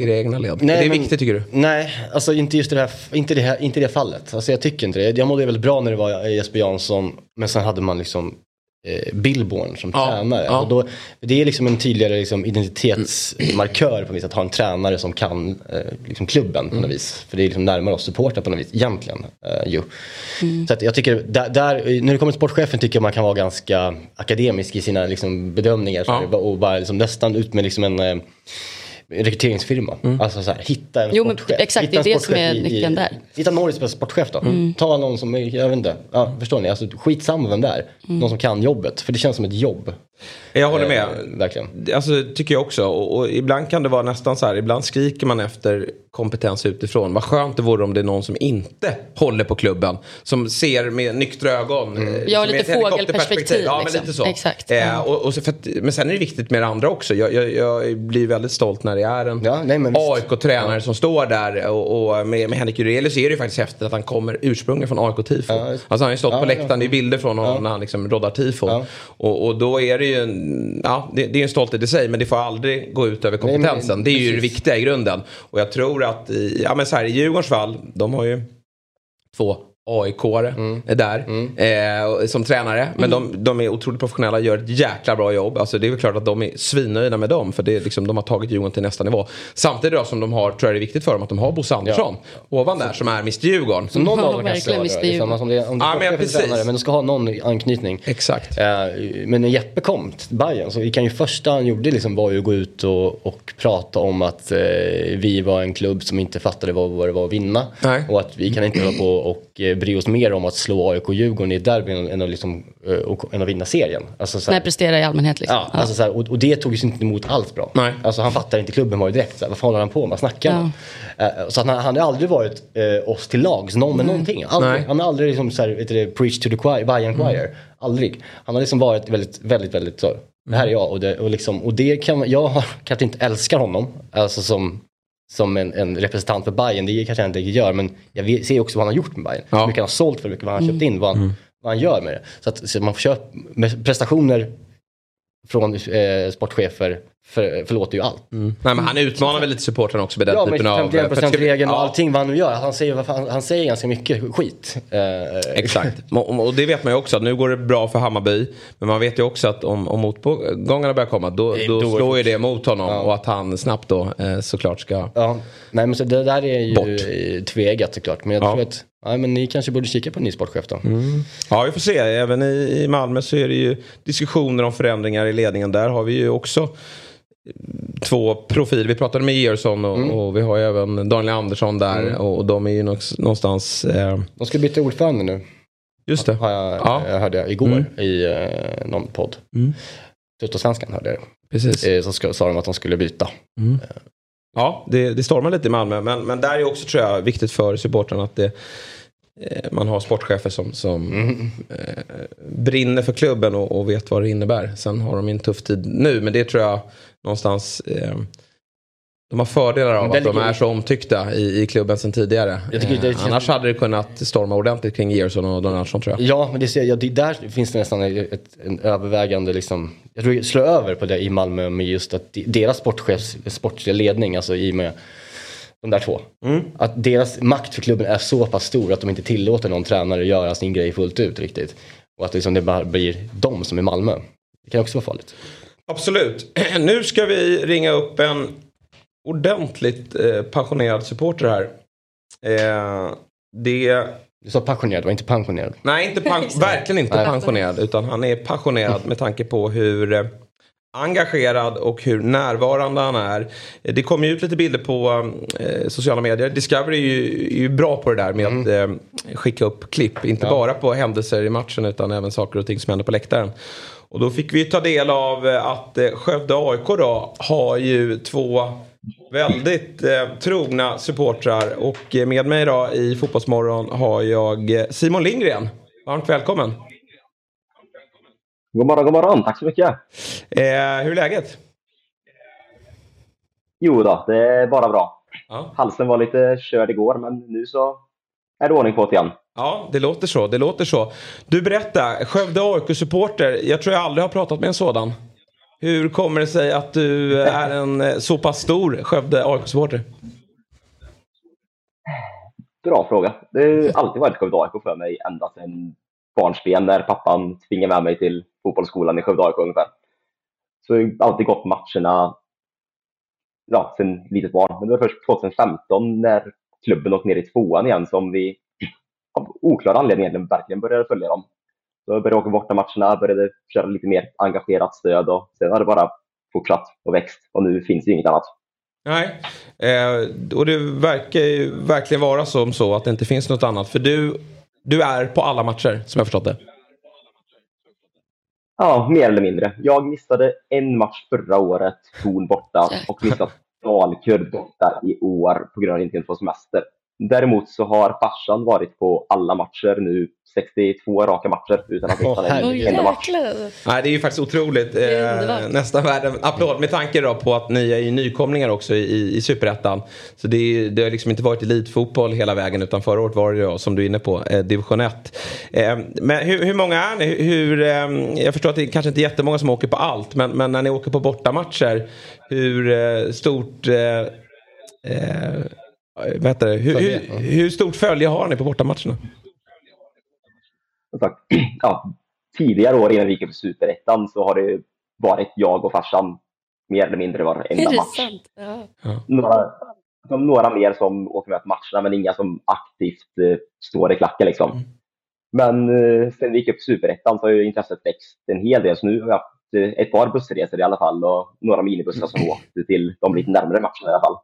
era egna led? Nej, är det men- viktigt tycker du? Nej, alltså inte just det här, inte det, här, inte det fallet. Alltså jag tycker inte det. Jag mådde väldigt bra när det var Jesper Jansson, men sen hade man liksom eh, Billborn som Ja, tränare. ja. Och då, det är liksom en tydligare liksom, identitetsmarkör på vis att ha en tränare som kan eh, liksom klubben på något vis. För det är liksom närmare oss supportrar på något vis, egentligen. Eh, ju. Så att jag tycker, där, där, när det kommer till sportchefen tycker jag man kan vara ganska akademisk i sina liksom, bedömningar. Så Ja. och bara liksom, nästan ut med liksom en eh, rekryteringsfirma. Alltså så här, hitta en Jo, men sportchef. exakt, Hitta det är en det som är sportchef i- i- nyckeln där. Hitta Norris som sportchef då. Ta någon som, är- jag vet inte, ja, förstår ni? Alltså, skitsamma vem det är. Någon som kan jobbet. För det känns som ett jobb. Jag håller med. Eh, verkligen. Alltså tycker jag också. Och, och ibland kan det vara nästan så här. Ibland skriker man efter kompetens utifrån. Vad skönt det vore om det är någon som inte håller på klubben. Som ser med nyktra ögon. eh, Ja, som lite fågelperspektiv, Ja, men liksom. lite så. Exakt. Eh, Ja. och, och så för att, men sen är det viktigt med det andra också. Jag, jag, jag blir väldigt stolt när det är en Ja, men. AIK-tränare som står där. Och, och med, med Henrik Jurelius är det ju faktiskt häftigt att han kommer ursprungligen från AIK-tifo. Ja, alltså han har ju stått ja, på ja. läktaren. Det är bilder från honom när han liksom roddar tifo. Ja. Och, och då är det ju en, ja, det, det är en stolthet i sig men det får aldrig gå ut över Nej, kompetensen. det är ju det viktiga i grunden. Och jag tror att i, ja, men så här, i Djurgårdens fall, de har ju två AIK-are Mm. där eh, som tränare. Men de, de är otroligt professionella, gör ett jäkla bra jobb. Alltså, det är väl klart att de är svinnöjda med dem. För det är liksom, de har tagit Djurgården till nästa nivå. Samtidigt då, som de har, tror jag det är viktigt för dem att de har Bosse Andersson ovan där som är Mr Djurgården. Så någon Ja, av dem kanske det. Liksom, är alltså, om det, om det är Ja, men precis. tränare, men de ska ha någon anknytning. Exakt. Eh, Men när Jeppe kom till Bayern så kan ju första han gjorde liksom var ju att gå ut och, och prata om att eh, vi var en klubb som inte fattade vad, vad det var att vinna. Nej. Och att vi kan inte hålla på och eh, bry oss mer om att slå AIK och Djurgården i ett derby än, att liksom, eh, och, än att vinna serien. Alltså, så här- Nej, prestera i allmänhet liksom. Ja, alltså så här, och, och det tog ju inte emot alls bra. Nej. Alltså han fattar inte klubben var ju direkt så här, vad fan håller han på med, snackar han om? Eh, Så att han, han har aldrig varit eh, oss till lags, någon med någonting. Aldrig. Nej. Han har aldrig liksom så här, vet du, preach to the choir, Bayern choir. Aldrig. Han har liksom varit väldigt, väldigt, väldigt så, det här är jag och det, och liksom, och det kan jag kanske inte älskar honom, alltså som som en, en representant för Bayern, det kanske jag inte gör, men jag ser också vad han har gjort med Bayern. Ja. Hur mycket han har sålt för, hur mycket vad han har köpt in, vad han, vad han gör med det. Så att så man får köpa med prestationer från eh, sportchefer för, förlåter ju allt. Nej, men han utmanar väl lite supportrarna också med den Ja, typen av... 51% regeln och Ja. allting vad han nu gör. Han säger, han säger ganska mycket skit. Eh, Exakt. Och och det vet man ju också att nu går det bra för Hammarby. Men man vet ju också att om, om motgångarna börjar komma då, då slår ju det- mot honom. Ja. Och att han snabbt då eh, såklart ska... Ja, nej men så det där är ju Bort. eh, tveeggat såklart. Men jag Ja. Mm. tror att, nej men ni kanske borde kika på en ny sportchef då. Ja, vi får se. Även i, i Malmö så är det ju diskussioner om förändringar i ledningen. Där har vi ju också två profiler. Vi pratade med Georgsson och, Mm. och vi har ju även Daniel Andersson där. Och, och de är ju någonstans... Eh, De ska byta ordförande nu. just det. Har jag, Ja. jag hörde jag igår Mm. i eh, någon podd. Mm. Tuttosvenskan hörde jag. Precis. Eh, så ska, sa de att de skulle byta. Ja, det, det stormar lite i Malmö. Men, men där är också tror jag viktigt för supportrarna att det, eh, man har sportchefer som, som Mm. eh, brinner för klubben och, och vet vad det innebär. Sen har de en tuff tid nu, men det tror jag någonstans eh, De har fördelar av att de är så omtyckta i, i klubben sedan tidigare. Eh, annars hade det kunnat storma ordentligt kring Gerson och Donaldsson tror jag. Ja, men det, ser jag, det, där finns det nästan ett, en övervägande, liksom, jag tror slå över på det i Malmö med just att deras sportchefs, sportsliga ledning, alltså i och med de där två. Mm. Att deras makt för klubben är så pass stor att de inte tillåter någon tränare göra sin grej fullt ut riktigt. Och att liksom det bara blir de som är Malmö. Det kan också vara farligt. Absolut. Nu ska vi ringa upp en ordentligt eh, passionerad supporter här. Eh, det... Du sa passionerad, var inte pensionerad? Nej, inte verkligen inte pensionerad. Utan han är passionerad med tanke på hur eh, engagerad och hur närvarande han är. Det kommer ju ut lite bilder på eh, sociala medier. Discovery är ju, är ju, bra på det där med mm. att eh, skicka upp klipp. Inte ja. bara på händelser i matchen utan även saker och ting som händer på läktaren. Och då fick vi ta del av eh, att eh, Skövde AIK då har ju två väldigt eh, trogna supportrar. Och eh, med mig då i Fotbollsmorgon har jag Simon Lindgren. Varmt välkommen. God morgon, god morgon. Tack så mycket. Eh, hur är läget? Jo då, det är bara bra. Ja. Halsen var lite körd igår, men nu så är det ordning på det igen. Ja, det låter så. Det låter så. Du berätta, Skövde AIK-supporter. Jag tror jag aldrig har pratat med en sådan. Hur kommer det sig att du är en eh, så pass stor Skövde AIK-supporter? Bra fråga. Det har alltid varit Skövde AIK för mig ända sedan barnsben när pappan tvingade med mig till fotbollsskolan i Skövde AIK ungefär. Så jag har alltid gått matcherna ja, sen litet barn. Men det var först 2015 när klubben åkte ner i tvåan igen som vi av oklar anledning egentligen verkligen började följa dem. Så jag började åka borta matcherna, började köra lite mer engagerat stöd och sen har det bara fortsatt och växt och nu finns det inget annat. Nej, eh, och det verkar ju verkligen vara som så att det inte finns något annat. För du, du är på alla matcher som jag förstått det. Ja, mer eller mindre. Jag missade en match förra året, Torn borta, och missat Dalkurd borta i år på grund av att jag inte kunde få semester. Däremot så har farsan varit på alla matcher nu, 62 raka matcher utan att missa en enda match. Nej, det är ju faktiskt otroligt. Eh, nästan värd en applåd med tanke då på att ni är ju nykomlingar också i, i Superettan. Så det, är, det har liksom inte varit elitfotboll hela vägen utan förra året var det då, som du är inne på, eh, division 1. Eh, men hur, hur, många är ni? Hur, eh, jag förstår att det kanske inte är jättemånga som åker på allt men, men när ni åker på bortamatcher, hur eh, stort eh, Vet du, hur, hur, hur, stort följe har ni på bortamatcherna? Ja, tidigare år innan vi gick upp i Superettan så har det varit jag och farsan mer eller mindre varenda match. Ja. Några, några mer som åker med på matcherna men inga som aktivt eh, står i klacken. Liksom. Mm. Men eh, sen vi gick upp i Superettan så har ju intresset växt en hel del. Så nu har vi haft eh, ett par bussresor i alla fall och några minibussar som åkte till de lite närmare matcherna i alla fall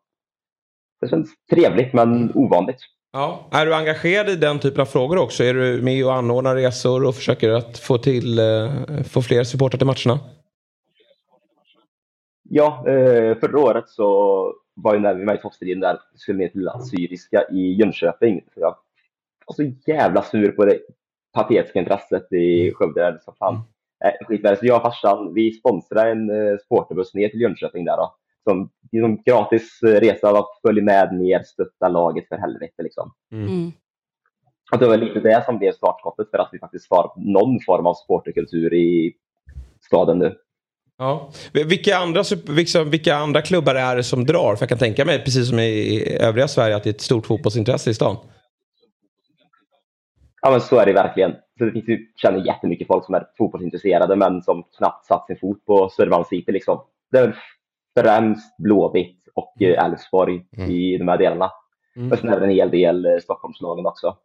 det känns trevligt men ovanligt. Ja. Är du engagerad i den typen av frågor också? Är du med och anordnar resor och försöker att få, till, eh, få fler supportrar till matcherna? Ja, eh, förra året så var jag med i toppstriden där vi skulle ner till Assyriska i Jönköping. Så jag var så jävla sur på det patetiska intresset i mm. Skövde. Så fan. Mm. Så jag och farsan, vi sponsrade en supporterbuss ner till Jönköping där då som, liksom, gratis resa, följ med ner, stötta laget för helvete. Liksom. Mm. mm. Att det var lite det som blev startskottet för att vi faktiskt har någon form av supporterkultur i staden nu. Ja. Vilka, andra, vilka, vilka andra klubbar är det som drar? För jag kan tänka mig, precis som i övriga Sverige, att det är ett stort fotbollsintresse i stan. Ja, men så är det verkligen. Så det finns ju, känner jättemycket folk som är fotbollsintresserade men som knappt satt sin fot på Södermalms City. Liksom. Det är främst Blåvitt och mm. eh, Elfsborg mm. i de här delarna. Mm. Och sen även en hel del eh, Stockholmslagen också.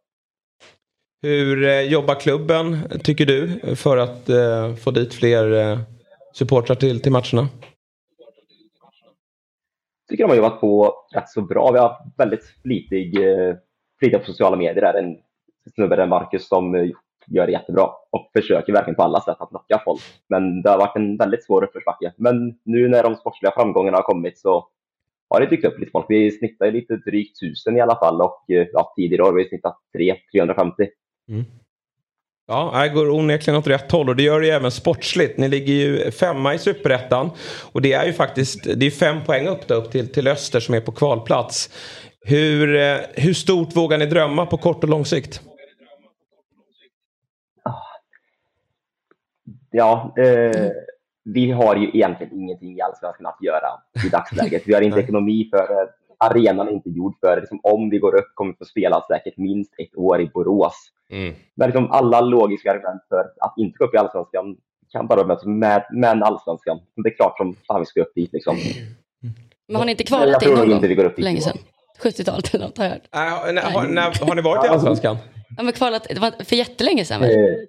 Hur eh, jobbar klubben, tycker du, för att eh, få dit fler eh, supportrar till, till matcherna? Jag tycker de har jobbat på rätt så bra. Vi har väldigt flitig, eh, flitiga på sociala medier. Där. En snubbe Marcus, som gör det jättebra och försöker verkligen på alla sätt att locka folk. Men det har varit en väldigt svår uppförsbacke. Men nu när de sportsliga framgångarna har kommit så har det dykt upp lite folk. Vi snittar lite drygt tusen i alla fall och eh, ja, tidigare har vi snittat 350. Mm. Ja, det går onekligen åt rätt håll och det gör det ju även sportsligt. Ni ligger ju femma i superettan och det är ju faktiskt det är fem poäng upp, då, upp till, till Öster som är på kvalplats. Hur, eh, hur stort vågar ni drömma på kort och lång sikt? Ja, eh, vi har ju egentligen ingenting i Allsvenskan att göra i dagsläget. Vi har inte ekonomi för det. Arenan är inte gjord för det. Liksom, om vi går upp kommer vi få spela säkert minst ett år i Borås. Mm. Men liksom alla logiska argument för att inte gå upp i Allsvenskan kan bara mötas med, med Allsvenskan. Det är klart som fan vi ska upp dit liksom. Men har ni inte kvalat in någon inte vi går upp dit länge sedan? 70-talet eller något har jag hört. Äh, när, har, när, har ni varit i Allsvenskan? Ja, men kvalat, det var för jättelänge sedan väl?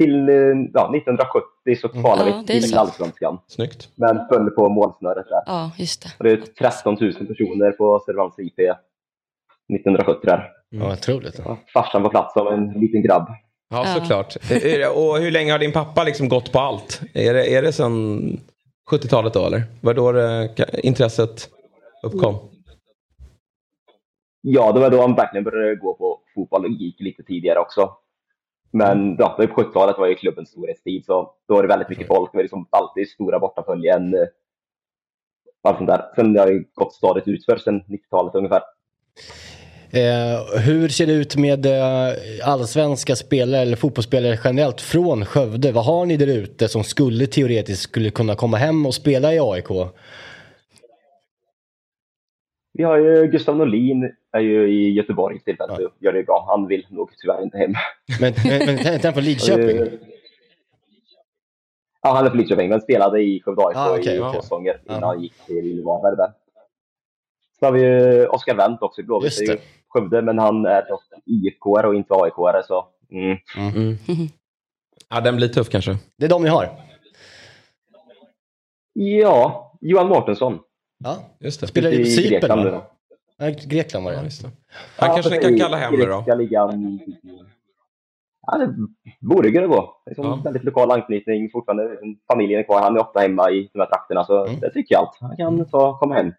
Eh, till eh, ja, 1970 så kvalade Ja, det vi är till så. Allsvenskan. Snyggt. Men föll på målsnöret där. Ja, just det. Och det är 13 000 personer på Södermalms IP 1970 där. Ja, otroligt. Ja, Farsan på plats som en liten grabb. Ja, Ja. såklart. Eh, Och hur länge har din pappa liksom gått på allt? Är det, är det sedan 70-talet då eller? Var då det, intresset uppkom? Ja, det var då han verkligen började gå på fotboll och gick lite tidigare också. Men ja, det var på 70-talet var ju klubbens storhetstid så då var det väldigt mycket folk. Det var liksom alltid stora bortaföljen. eh, Allt sånt där. Sen har det gått stadigt utför sen 90-talet ungefär. Eh, hur ser det ut med eh, allsvenska spelare eller fotbollsspelare generellt från Skövde? Vad har ni där ute som skulle teoretiskt skulle kunna komma hem och spela i AIK? Vi har ju Gustav Norlin är ju i Göteborg till ja. gör det bra. Han vill nog tyvärr inte hem. Men, men, men tänk tänk på Lidköping. Ja, han är från Lidköping, men spelade i Skövde AIK Ah, okej, i två säsonger innan han gick till Varberg där. Sen har vi ju Oskar Wendt också i Blåvitt. Det är ju. Skövde, men han är IFK och inte AIK så mm. Ja, den blir tuff kanske. Det är de ni har? Ja, Johan Mårtensson. Ja. Just det. Spelar i Cypern Grekland va? Ja, Grekland var Ja, det. just det. Han kanske ni kan kalla hem nu då? Ligan. Ja, det borde kunna gå. Det är som Ja. väldigt lokal anknytning fortfarande. Familjen är kvar. Han är ofta hemma i de här trakterna, så Mm. det tycker jag allt. Han kan ta, komma hem.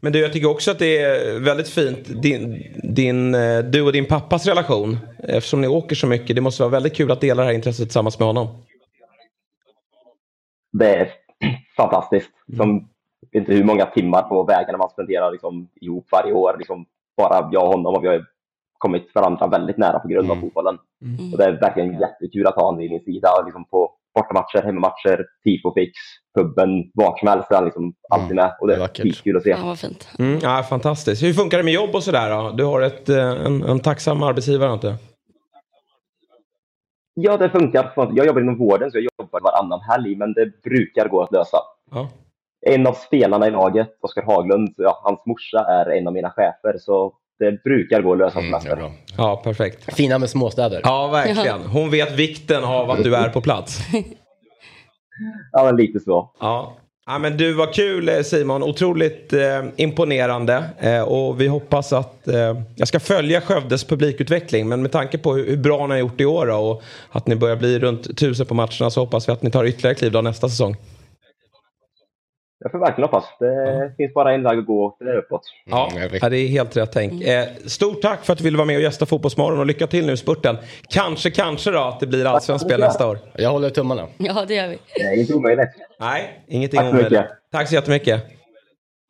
Men du, jag tycker också att det är väldigt fint, din, din, eh, du och din pappas relation. Eftersom ni åker så mycket. Det måste vara väldigt kul att dela det här intresset tillsammans med honom. Det är fantastiskt. Mm. Som, jag vet inte hur många timmar på vägarna man spenderar liksom, ihop varje år. Liksom, bara jag och honom. Och vi har kommit varandra väldigt nära på grund av Mm. fotbollen. Mm. Och det är verkligen jättekul att ha honom vid min sida. Liksom på bortamatcher, hemmamatcher, tifofix, puben, vart som helst. Han liksom alltid med. Och det är skitkul att se. Fan vad fint. Mm, ja, fantastiskt. Hur funkar det med jobb och sådär då? Du har ett, eh, en, en tacksam arbetsgivare inte? Ja, det funkar. Jag jobbar inom vården så jag jobbar varannan helg, men det brukar gå att lösa. Ja. En av spelarna i laget, Oskar Haglund, ja, hans morsa är en av mina chefer, så det brukar gå att lösa Mm, semester. ja, perfekt. Fina med småstäder. Ja, verkligen. Hon vet vikten av att du är på plats. Ja, men lite så. Ja. Ja, men du var kul eh, Simon, otroligt eh, imponerande eh, och vi hoppas att eh, jag ska följa Skövdes publikutveckling men med tanke på hur, hur bra ni har gjort i år då, och att ni börjar bli runt tusen på matcherna så hoppas vi att ni tar ytterligare kliv då nästa säsong. Jag får verkligen hoppas. Det finns bara en väg att gå, det är uppåt. Ja, Mm, ja, det är helt rätt tänk. Eh, stort tack för att du ville vara med och gästa Fotbollsmorgon och lycka till nu i spurten. Kanske, kanske då att det blir allsvenskt spel nästa år. Jag håller tummarna. Ja, det gör vi. Det är inte omöjligt. Nej, ingenting Tack så mycket. omöjligt. Tack så jättemycket.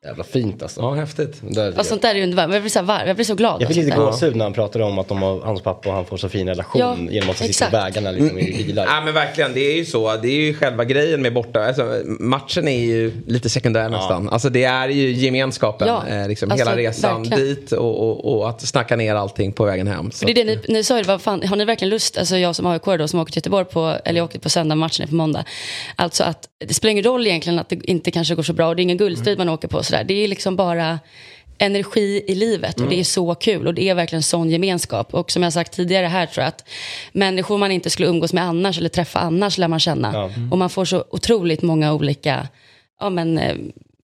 Jävla fint alltså. Ja, häftigt. Det där- Och sånt där är underbart. Jag blir så varm. Jag blir så glad. Jag fick lite gåshud när han pratade om att de har, hans pappa och han får så fin relation Ja, genom att han sitter på vägarna liksom, i bilar. Ja men verkligen, det är ju så. Det är ju själva grejen med borta. Alltså, matchen är ju lite sekundär nästan. Alltså det är ju gemenskapen. Ja, eh, liksom, alltså, hela resan verkligen. dit och, och, och att snacka ner allting på vägen hem. Så. Det är det ni, ni sa ju, vad fan, har ni verkligen lust, alltså jag som AIK då som åker till Göteborg på, eller jag åker på söndag, matchen är på måndag. Alltså att det spelar ingen roll egentligen att det inte kanske går så bra och det är ingen guldstrid man åker på och sådär. Det är liksom bara energi i livet och det är så kul och det är verkligen sån gemenskap. Och som jag sagt tidigare här tror jag att människor man inte skulle umgås med annars eller träffa annars lär man känna. Och man får så otroligt många olika ja, men, eh,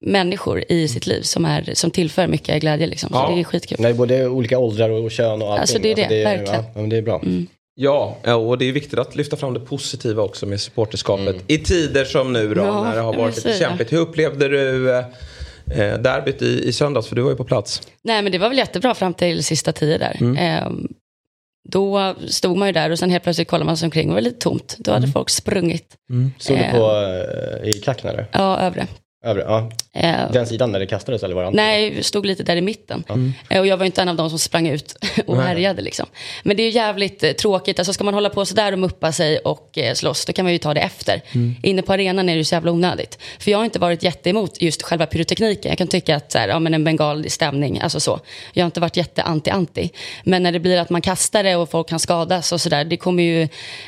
människor i sitt liv som, är, som tillför mycket glädje. Liksom. Så Ja. det är skitkul. Nej, både olika åldrar och kön och allting. Alltså, det är det, verkligen. Ja, men det är bra. Ja, ja, och det är viktigt att lyfta fram det positiva också med supporterskapet. I tider som nu då, Ja, när det har varit lite kämpigt. Hur upplevde du eh, eh, derbyt i, i söndags? För du var ju på plats. Nej men det var väl jättebra fram till sista tio där. Mm. Ehm, då stod man ju där och sen helt plötsligt kollade man sig omkring och det var lite tomt. Då hade folk sprungit. Stod du Eh. på, eh, i klacken eller? Ja, övre. Övre, ja. Eh, Den sidan där det kastades eller var det andra? Nej, stod lite där i mitten. Eh, Och jag var inte en av de som sprang ut och härjade. Liksom. Men det är ju jävligt eh, tråkigt. Alltså, ska man hålla på sådär och muppa sig och eh, slåss, då kan man ju ta det efter. Inne på arenan är det ju så jävla onödigt. För jag har inte varit jätteemot just själva pyrotekniken. Jag kan tycka att så här, ja, men en bengal stämning, alltså så. Jag har inte varit jätte-anti-anti. Men när det blir att man kastar det och folk kan skadas och sådär, det kommer ju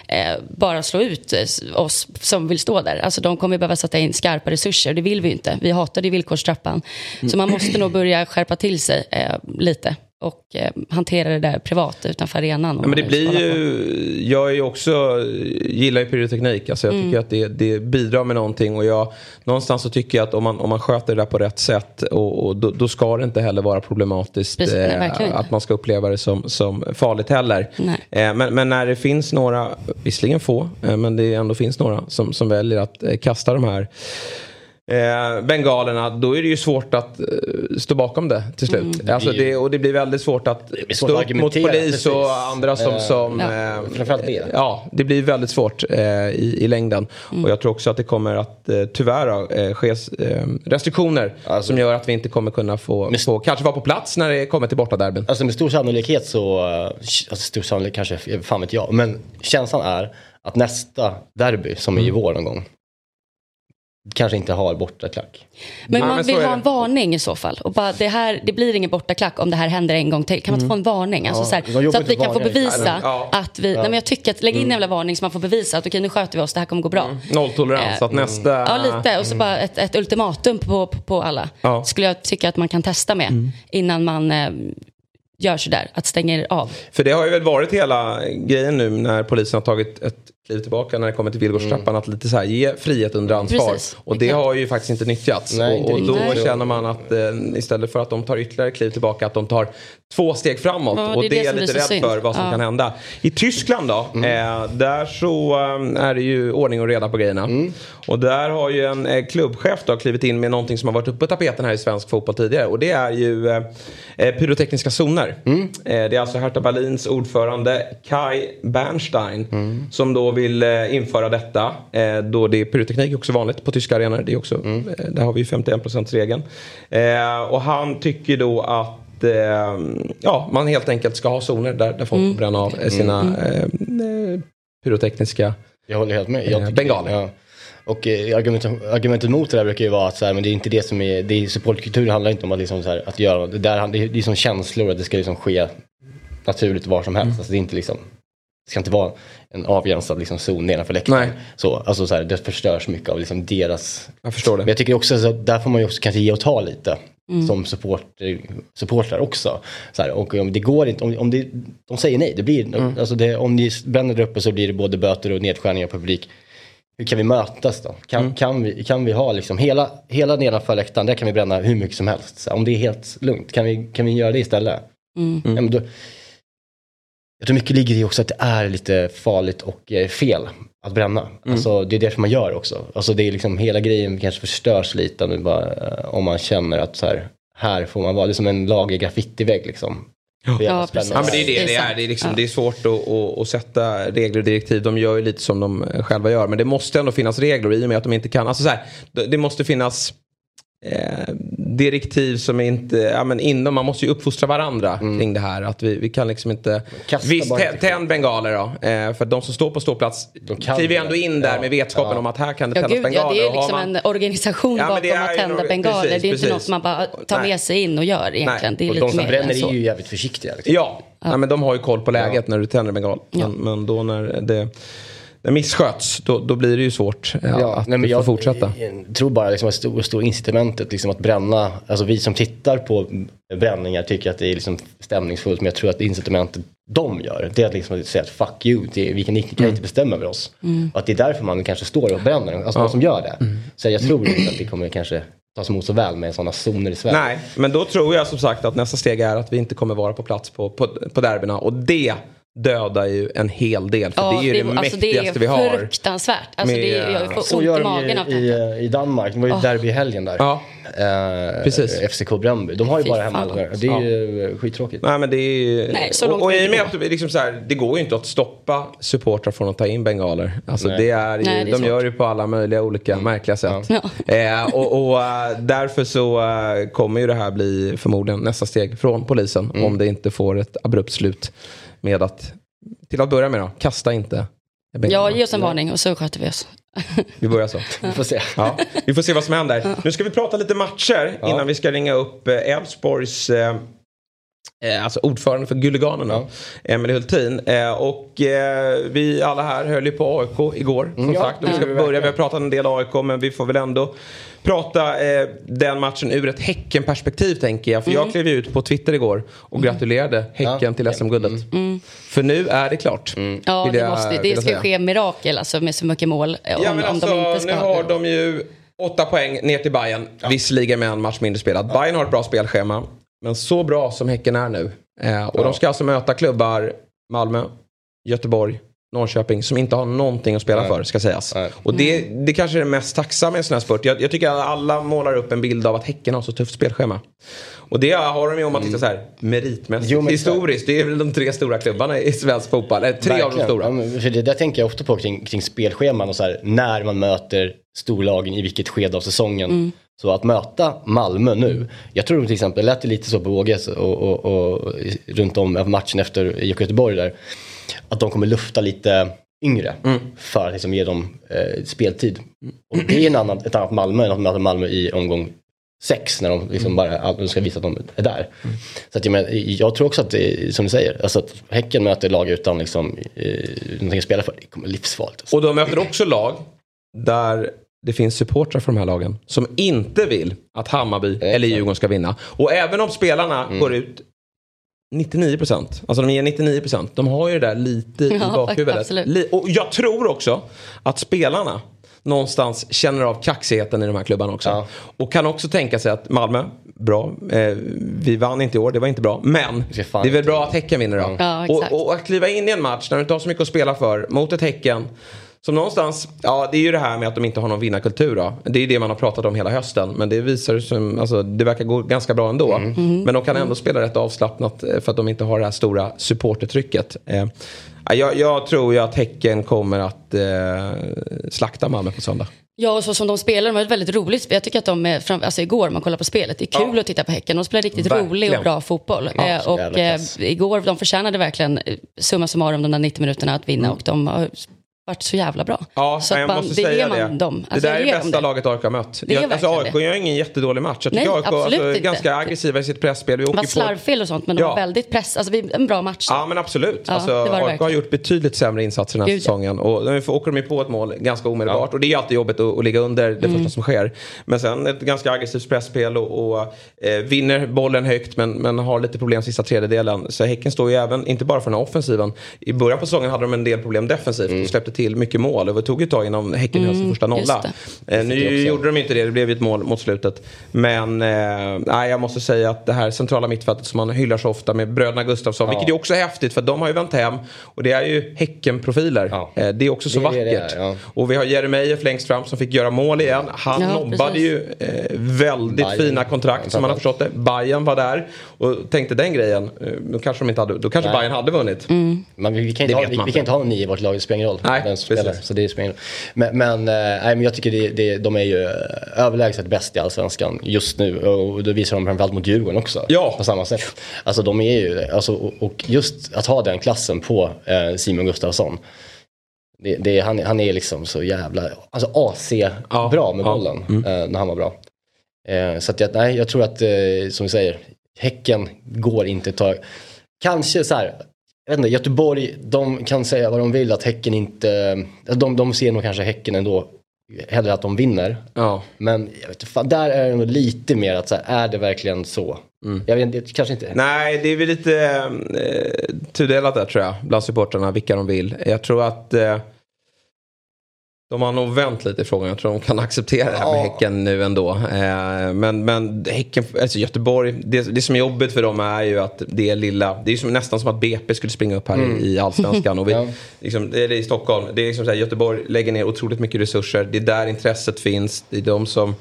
eh, bara slå ut eh, oss som vill stå där. Alltså de kommer behöva sätta in skarpa resurser, det vill vi ju inte. Vi hatade villkorstrappan. Så man måste nog börja skärpa till sig eh, lite och eh, hantera det där privat utanför arenan. Ja, men det blir ju, jag är ju också, gillar ju pyroteknik. Alltså jag Mm. tycker att det, det bidrar med någonting. Och jag, någonstans så tycker jag att om man, om man sköter det där på rätt sätt. Och, och då, då ska det inte heller vara problematiskt. Precis, eh, att man ska uppleva det som, som farligt heller. Eh, men, men när det finns några, visserligen få, eh, men det ändå finns några som, som väljer att eh, kasta de här Eh, bengalerna, då är det ju svårt att eh, stå bakom det till slut. Mm. Alltså det, och det blir väldigt svårt att svårt stå att upp mot polis precis. och andra som... Eh, som Ja. eh, Framförallt det. Ja, det blir väldigt svårt i, i längden. Mm. Och jag tror också att det kommer att tyvärr ske restriktioner Alltså- som gör att vi inte kommer kunna få, få kanske vara på plats när det kommer till bortaderbyn. Alltså med stor sannolikhet så, alltså stor sannolikhet kanske, fan vet jag, men känslan är att nästa derby som är Mm. i vår någon gång kanske inte har bortaklack. Men man vill ha en varning i så fall. Och bara, det, här, det blir ingen bortaklack om det här händer en gång till. Kan man inte få en varning? Alltså, så, här, så att vi kan få bevisa att vi... Nej, men jag tycker att lägg in en jävla varning så man får bevisa att okej nu sköter vi oss, det här kommer gå bra. Nolltolerans, Eh, att nästa... Ja, lite. Och så bara ett, ett ultimatum på, på, på alla. Skulle jag tycka att man kan testa med innan man eh, gör sådär, att stänger av. För det har ju väl varit hela grejen nu när polisen har tagit ett kliv tillbaka när det kommer till villkorstrappan. Att lite så här ge frihet under ansvar. Precis, och det har ju faktiskt inte nyttjats. Nej, inte och, och då riktigt. känner man att eh, istället för att de tar ytterligare kliv tillbaka att de tar två steg framåt. Ja, det och det det är jag lite rädd synd. för vad som Ja. kan hända. I Tyskland då, eh, där så eh, är det ju ordning och reda på grejerna. Och där har ju en eh, klubbchef då klivit in med någonting som har varit uppe på tapeten här i svensk fotboll tidigare. Och det är ju eh, eh, pyrotekniska zoner. Eh, det är alltså Hertha Berlins ordförande Kai Bernstein som då vill eh, införa detta. Eh, då det är pyroteknik också vanligt på tyska arenor. Det är också, eh, där har vi ju 51 regeln. Eh, och han tycker då att ja, man helt enkelt ska ha zoner där, där folk får bränna av eh, sina eh, eh, pyrotekniska Jag håller helt med. Jag tycker- bengaler. Ja. Och eh, argumentet, argumentet mot det där brukar ju vara att så här, men det är inte det som är, det är, supportkultur handlar inte om att, liksom så här, att göra, det, där, det är det är som känslor, att det ska liksom ske naturligt var som helst. Alltså det är inte liksom, det ska inte vara en avgränsad liksom zon nedanför läktaren. Nej. Så, alltså så här, det förstörs mycket av liksom deras Jag förstår det. men jag tycker också att där får man ju också kanske ge och ta lite. Som supporter, supportrar också. Så här, och om det går inte, om, om det, de säger nej, det blir, alltså det, om ni bränner där uppe så blir det både böter och nedskärningar på publik. Hur kan vi mötas då? Kan, kan, vi, kan vi ha liksom hela, hela nedanför läktaren, där kan vi bränna hur mycket som helst. Så här, om det är helt lugnt, kan vi, kan vi göra det istället? Mm. Ja, men då, jag tror mycket ligger i också att det är lite farligt och eh, fel att bränna. Alltså, det är därför man gör också. Alltså, det är liksom, hela grejen kanske förstörs lite om, bara, eh, om man känner att så här, här får man vara. Det är som en lagig graffitivägg liksom. Det Ja, precis. Ja, men det är det Det är det är. liksom, Ja. det är svårt att, att, att sätta regler och direktiv. De gör ju lite som de själva gör. Men det måste ändå finnas regler i och med att de inte kan. Alltså så här, det- det måste finnas eh, direktiv som är inte, ja men inom, man måste ju uppfostra varandra kring det här. Att vi, vi kan liksom inte, Kasta visst inte. tänd bengaler då. Eh, för att de som står på ståplats kan kliver ju ändå in där Ja. med vetskapen Ja. om att här kan det Ja, tändas gud, ja, bengaler. det är liksom man- en organisation Ja, bakom det är att tända en- bengaler. precis, det är inte precis. något man bara tar Nej. med sig in och gör egentligen. Det är Och lite de som mer bränner än är ju jävligt försiktiga. Liksom. Ja, Nej, men de har ju koll på läget när du tänder en bengal. Men, men då när det när missköts, då, då blir det ju svårt ja, att nej, men jag fortsätta. jag tror bara liksom att stor, stor incitamentet liksom att bränna, alltså vi som tittar på bränningar tycker att det är liksom stämningsfullt men jag tror att incitamentet de gör det är att liksom säga att fuck you, det, vi kan, ni kan inte bestämma över oss. Och att det är därför man kanske står och bränner, alltså de som gör det. Så jag tror inte att det kommer kanske tas emot så väl med sådana zoner i Sverige. Nej, men då tror jag som sagt att nästa steg är att vi inte kommer vara på plats på, på, på derbyna. Och det, dödar ju en hel del. För det är ju det, alltså, mäktigaste det vi har. är fruktansvärt. Alltså, Med- det är, jag får Så gör i de av ju i, i Danmark. Det var ju derby i helgen där. Ja. Eh, Precis. FCK Bröndby. De har ju Fy bara hemma. Det är ju eh, skittråkigt. Nej men det är ju... Nej, så och, långt och kan i och det med att det, liksom så här, det går ju inte att stoppa supportrar från att ta in bengaler. Alltså Nej. det är ju, Nej, det är de gör det på alla möjliga olika märkliga sätt. Ja. Eh, och och eh, därför så eh, kommer ju det här bli förmodligen nästa steg från polisen. Mm. Om det inte får ett abrupt slut med att, till att börja med då, kasta inte Ja, ge oss en varning och så sköter vi oss. Vi börjar så. Vi får se. Ja, vi får se vad som händer. Nu ska vi prata lite matcher Ja. innan vi ska ringa upp eh, Elfsborgs eh, alltså ordförande för Gulliganerna, Ja. Emelie Hultin. Eh, och eh, vi alla här höll ju på AIK igår. Som Mm, ja, sagt, och vi ska börja, vi har pratat en del AIK men vi får väl ändå prata eh, den matchen ur ett Häcken-perspektiv tänker jag. För jag klev ju ut på Twitter igår och gratulerade Häcken Ja. till SM-guldet. För nu är det klart. Ja, vill det, jag- måste, det ska ske mirakel alltså, med så mycket mål. eh, Om, Ja men om alltså de inte ska nu har de ju åtta poäng ner till Bayern. Visserligen med en match mindre spelad. Bayern har ett bra spelschema. Men så bra som Häcken är nu. Eh, och Ja. de ska alltså möta klubbar Malmö, Göteborg, Norrköping som inte har någonting att spela Nej. för ska sägas. Nej. Och det, det kanske är det mest tacksamma i en sån här spurt. Jag, jag tycker att alla målar upp en bild av att Häcken har så tufft spelschema. Och det har de ju om man tittar så här meritmässigt. Jo. Historiskt, det är väl de tre stora klubbarna i svensk fotboll. Eh, Tre av de Verkligen. stora. Ja, men för det där tänker jag ofta på kring, kring spelscheman och så här, när man möter storlagen i vilket skede av säsongen. Mm. Så att möta Malmö nu, jag tror till exempel, det lät lite så på Åges och, och, och runt om matchen efter IFK Göteborg där, att de kommer lufta lite yngre Mm. för att liksom ge dem eh, speltid. Och det är en annan, ett annat Malmö än att möta Malmö i omgång sex när de Mm. liksom bara de ska visa att de är där. Så att jag, men, jag tror också att det är som du säger, alltså att Häcken möter lag utan liksom, eh, någonting att spela för, det kommer livsfarligt. Och de möter också lag där det finns supportrar för de här lagen som inte vill att Hammarby eller Djurgården ska vinna. Och även om spelarna Mm. går ut 99%, alltså de ger 99%, de har ju det där lite i Ja, bakhuvudet. absolut. Li- Och jag tror också att spelarna någonstans känner av kaxigheten i de här klubbarna också. Ja. Och kan också tänka sig att Malmö, bra, eh, vi vann inte i år, det var inte bra. Men det är väl bra att Häcken vinner då. Ja, exakt. och, och att kliva in i en match när du inte har så mycket att spela för mot ett Häcken som någonstans, ja det är ju det här med att de inte har någon vinnarkultur då. Det är ju det man har pratat om hela hösten. Men det visar sig som, alltså det verkar gå ganska bra ändå. Mm. Men de kan ändå spela rätt avslappnat eh, för att de inte har det här stora supportertrycket. Eh, ja, jag, jag tror ju att Häcken kommer att eh, slakta Malmö på söndag. Ja, och så som de spelar, de har ett väldigt roligt spel. Jag tycker att de, är fram, alltså igår man kollar på spelet, det är kul Ja. att titta på Häcken. De spelar riktigt Verkligen. rolig och bra fotboll. Ja, eh, och eh, igår, de förtjänade verkligen eh, summa summarum de där 90 minuterna att vinna och de har varit så jävla bra. Mm. Ja, så jag man, måste det säga det. dem. det Alltså, där är det bästa det. laget AIK har mött. Det är Jag, alltså, AIK gör ingen jättedålig match. Jag tycker Nej, AIK absolut alltså, är inte. ganska aggressiva i sitt pressspel. Vi Det åker var slarvfel och sånt, men de Ja. var väldigt press. Alltså, vi- en bra match. Ja men absolut. Ja, alltså, det det AIK har gjort betydligt sämre insatser den här Gud, ja. säsongen. Och nu får- åker de ju på ett mål ganska omedelbart. Och det är alltid jobbigt att, att ligga under det Mm. första som sker. Men sen ett ganska aggressivt pressspel och, och eh, vinner bollen högt men, men har lite problem sista tredjedelen. Så Häcken står ju även, inte bara för den här offensiven. I början på säsongen hade de en del problem defensivt och släppte till mycket mål. Och det tog ett tag innan Häcken höll sin första Mm, just nolla. Eh, nu gjorde de inte det, det blev ett mål mot slutet. Men eh, jag måste säga att det här centrala mittfältet som man hyllar så ofta med bröderna Gustafsson. Ja. Vilket är också häftigt för de har ju vänt hem. Och det är ju Häcken-profiler. Ja. Eh, det är också så Det vackert. det är, ja. Och vi har Jeremejeff längst fram som fick göra mål igen. Han Ja, nobbade precis. ju eh, väldigt Bayern. fina kontrakt som man har förstått det. Bayern var där och tänkte den grejen. Eh, då kanske de inte hade, då kanske Nej. Bayern hade vunnit. Mm. Men vi, vi, kan inte ha, vi, man vi kan inte ha en nio i vårt lag, det spelar ingen roll. Nej, spelar, så det spelar. Men, men, nej, men jag tycker det, det, de är ju eh, överlägset bäst i allsvenskan just nu. Och det visar de framförallt mot Djurgården också. Ja. På samma sätt. Alltså de är ju. Alltså, och, och just att ha den klassen på eh, Simon Gustafsson. Det, det, han, han är liksom så jävla, alltså AC Ja, bra med ja, bollen mm. eh, när han var bra. Eh, så att jag, nej, jag tror att, eh, som vi säger, Häcken går inte att ta, kanske så här, jag vet inte, Göteborg, de kan säga vad de vill att Häcken inte, de, de ser nog kanske Häcken ändå, hellre att de vinner. Ja. Men jag vet, fan, där är det nog lite mer att så här, är det verkligen så? Jag vet inte, kanske inte. Nej, det är väl lite eh, tudelat där tror jag. Bland supportrarna, vilka de vill. Jag tror att... Eh, De har nog vänt lite i frågan. Jag tror de kan acceptera det här med Häcken nu ändå. Eh, men, men Häcken, alltså Göteborg, det, det som är jobbigt för dem är ju att det är lilla, det är som, nästan som att BP skulle springa upp här i, i allsvenskan. Och vi, Ja. liksom, det är i Stockholm. Det är liksom så här, Göteborg lägger ner otroligt mycket resurser. Det är där intresset finns. Det är de som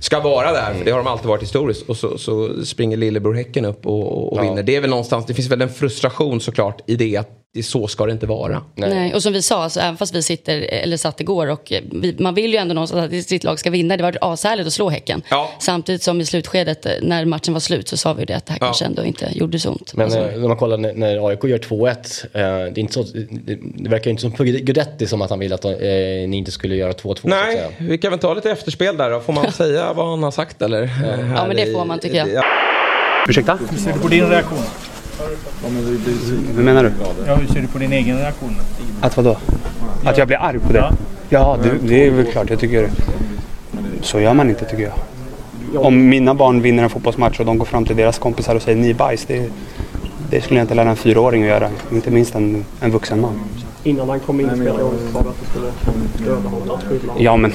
ska vara där. För det har de alltid varit historiskt. Och så, så springer lillebror Häcken upp och, och, och Ja. vinner. Det är väl någonstans, det finns väl en frustration såklart i det att det, så ska det inte vara. Nej. Och som vi sa, alltså, även fast vi sitter, eller satt igår och eh, vi, man vill ju ändå någonstans att sitt lag ska vinna. Det var ashärligt att slå Häcken. Ja. Samtidigt som i slutskedet, eh, när matchen var slut, så sa vi det att det här Ja. kanske ändå inte gjorde så ont. Men Alltså, eh, när man kollar när, när AIK gör 2-1, eh, det, är inte så, det, det verkar ju inte som på Guidetti som att han vill att eh, ni inte skulle göra 2-2. så att Nej, säga. vi kan väl ta lite efterspel där då. Får man säga vad han har sagt eller? Ja, men det får man, tycker jag. Ja. Ursäkta? Hur ser du på din reaktion? Hur menar du? Ja, hur ser du på din egen reaktion? Att vadå? Att jag blir arg på det? Ja. Ja, det, det är väl klart. Jag tycker... Så gör man inte tycker jag. Om mina barn vinner en fotbollsmatch och de går fram till deras kompisar och säger ni är bajs. Det, det skulle jag inte lära en fyraåring att göra. Inte minst en, en vuxen man. Innan han kom in i spelargången sa du att du skulle döda honom. Ja, men...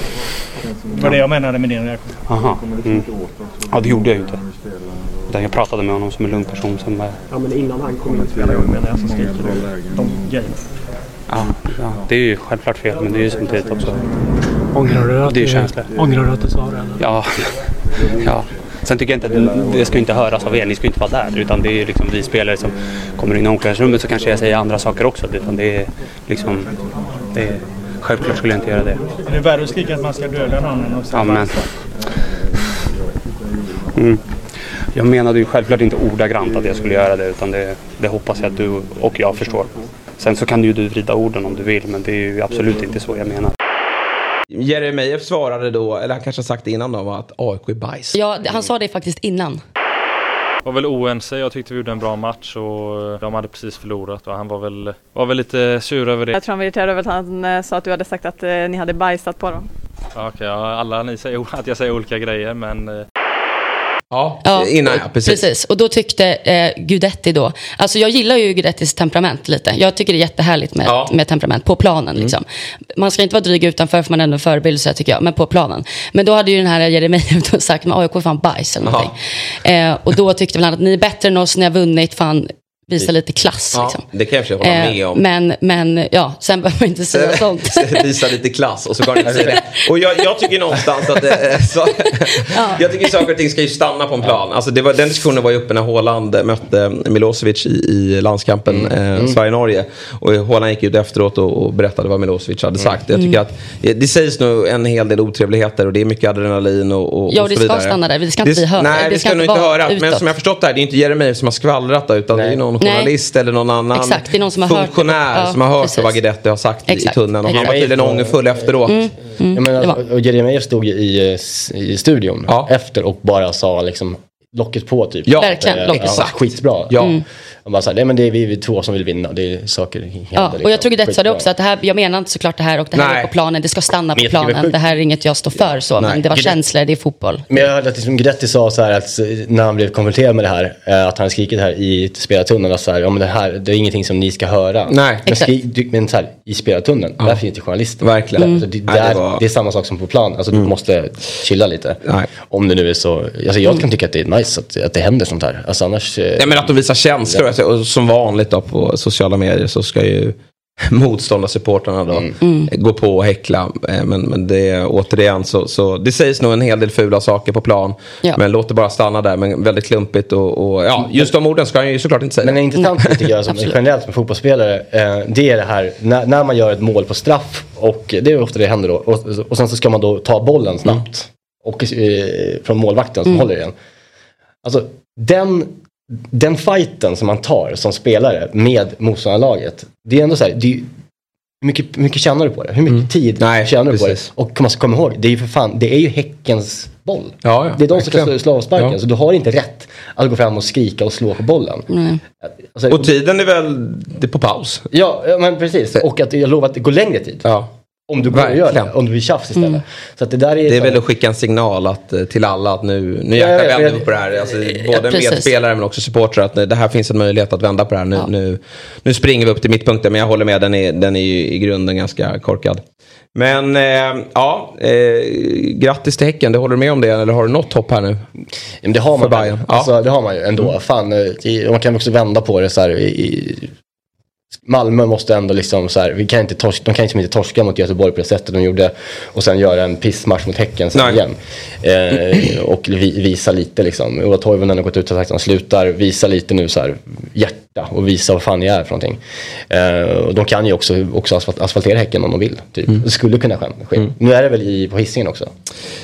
Det var det jag menade med din reaktion. Aha. Mm. Ja, det gjorde jag ju inte. Jag pratade med honom som en lugn person som... eh, Ja, men innan han kom in i spelargången menar jag så skriker du de grejerna. Ja, ja, det är ju självklart fel men det är ju samtidigt också... Ångrar du att Det är du, ångrar du att du sa det? Eller? Ja, ja. Sen tycker jag inte att det ska inte höras av er. Ni ska inte vara där. Utan det är liksom vi spelare som kommer in i omklädningsrummet så kanske jag säger andra saker också. Utan det är liksom... Det är, självklart skulle jag inte göra det. Är det värre att skrika att man ska döda någon än att säga Ja, men... bajs? Mm. Jag menade ju självklart inte ordagrant att jag skulle göra det. Utan det, det hoppas jag att du och jag förstår. Sen så kan ju du vrida orden om du vill. Men det är ju absolut inte så jag menar. Jeremejeff svarade då, eller han kanske har sagt det innan då, att AIK är bajs. Ja, han sa det faktiskt innan. var väl oense. Jag tyckte vi gjorde en bra match och de hade precis förlorat och han var väl, var väl lite sur över det. Jag tror han var irriterad över att han eh, sa att du hade sagt att eh, ni hade bajsat på dem. Ja, Okej, ja, alla ni säger att jag säger olika grejer men eh, Ja, Ja, innan ja, precis. Och då tyckte eh, Gudetti då, alltså jag gillar ju Gudettis temperament lite. Jag tycker det är jättehärligt med, Ja. med temperament på planen. Liksom. Man ska inte vara dryg utanför för man är ändå en förebild så här, tycker jag, men på planen. Men då hade ju den här Jeremejeff sagt, men AIK är fan bajs eller någonting. Eh, och då tyckte väl han att ni är bättre än oss, ni har vunnit, fan visa lite klass. Ja, Liksom. det kan jag hålla med Eh, om. men, men ja, sen behöver man inte säga sånt. Visa lite klass och så går det inte säga det. Och jag, jag tycker någonstans att det, så, Jag tycker saker och ting ska ju stanna på en plan. Alltså det var, den diskussionen var ju uppe när Haaland mötte Milosevic i, i landskampen eh, Sverige-Norge. Och Haaland gick ut efteråt och, och berättade vad Milosevic hade sagt. Jag tycker att eh, det sägs nog en hel del otrevligheter och det är mycket adrenalin och, och, Ja, och det så ska vidare. stanna där. Det ska inte vi höra. Nej, Det det ska ska nog inte inte vara höra. Men som jag har förstått det här, det är inte Jeremejeff som har skvallrat utan det är någon Nej. journalist eller någon annan Exakt, det är någon som har hört det. funktionär Ja, som har hört precis. vad Guidetti har sagt i, i Exakt. tunneln. Och han var Exakt. tydligen ångerfull efteråt. Mm. Jag menar, och Jeremejeff stod ju i, i studion Ja. efter och bara sa liksom locket på typ. Ja, Verkligen, Eh, locket ja, Exakt. Skitbra. Ja. Och bara så här, nej men det är vi, vi två som vill vinna. Det är saker händer. Ja, och liksom. jag tror Guidetti sa det också, att det här, jag menar inte såklart det här och det här Nej. är på planen, det ska stanna på det planen. Det här är inget jag står för så, Nej. men det var känslor, det är fotboll. Men jag hörde att liksom Guidetti sa så här att eh, när han blev konfronterad med det här, eh, att han skrikit här i spelartunneln, att så här, ja, men det här det är ingenting som ni ska höra. Nej. Men, skri, men så här, i spelartunneln, där finns det journalister. Verkligen. Mm. Alltså, det, Nej, det där, var- det är samma sak som på plan, alltså, du måste chilla lite. Nej. Om det nu är så, alltså, jag kan tycka att det är nice att, att det händer sånt här. Alltså, annars, eh, Nej men att de visar känslor. Alltså, och som vanligt då på sociala medier så ska ju motståndarsupportrarna då Mm. gå på och häckla. Eh, Men, men det återigen så, så det sägs nog en hel del fula saker på plan. Ja. Men låt det bara stanna där. Men väldigt klumpigt och, och ja, just de orden ska han ju såklart inte säga. Men en intressant tycker jag som generellt med fotbollsspelare, eh, det är det här när, när man gör ett mål på straff och det är ofta det händer då och, och sen så ska man då ta bollen snabbt och eh, från målvakten som håller i den. Alltså den, den fighten som man tar som spelare med motståndarlaget, det är ändå så här, det är, hur mycket, hur mycket tjänar du på det? Hur mycket tid Nej, tjänar du på det? Och man ska komma ihåg, det är ju för fan, det är ju Häckens boll. Ja, ja, det är de som ska slå avsparken, Ja. så du har inte rätt att gå fram och skrika och slå på bollen. Alltså, Och tiden är väl det är på paus. Ja, ja, men precis. Och att jag lovar att det går längre tid. Ja. Om du går och gör det, om du blir tjafs istället. Så att det där är, Det är väl att skicka en signal att, eh, till alla att nu, nu Ja, jäklar vänder vi på det här. Alltså, Ja, både precis. medspelare men också supportrar. Att det här finns en möjlighet att vända på det här. Nu, Ja. nu, nu springer vi upp till mittpunkten. Men jag håller med, den är, den är ju i grunden ganska korkad. Men eh, ja, eh, grattis till Häcken. Det håller du med om det? Eller har du något hopp här nu? Ja, det har man För. Bayern. Ja. Mm. Alltså, det har man ju ändå. Fan, eh, det- man kan också vända på det så här. I, i, Malmö måste ändå liksom så här, vi kan inte torska, de kan liksom inte torska mot Göteborg på det sättet de gjorde och sen göra en pissmatch mot Häcken sen Nej. igen. Eh, och vi, visa lite liksom. Ola Toivonen har gått ut och sagt att han slutar, visa lite nu så här hjärta och visa vad fan ni är för någonting. Eh, och de kan ju också, också asfalt, asfaltera Häcken om de vill. Typ. Mm. Det skulle kunna ske. ske. Nu är det väl i, på Hisingen också?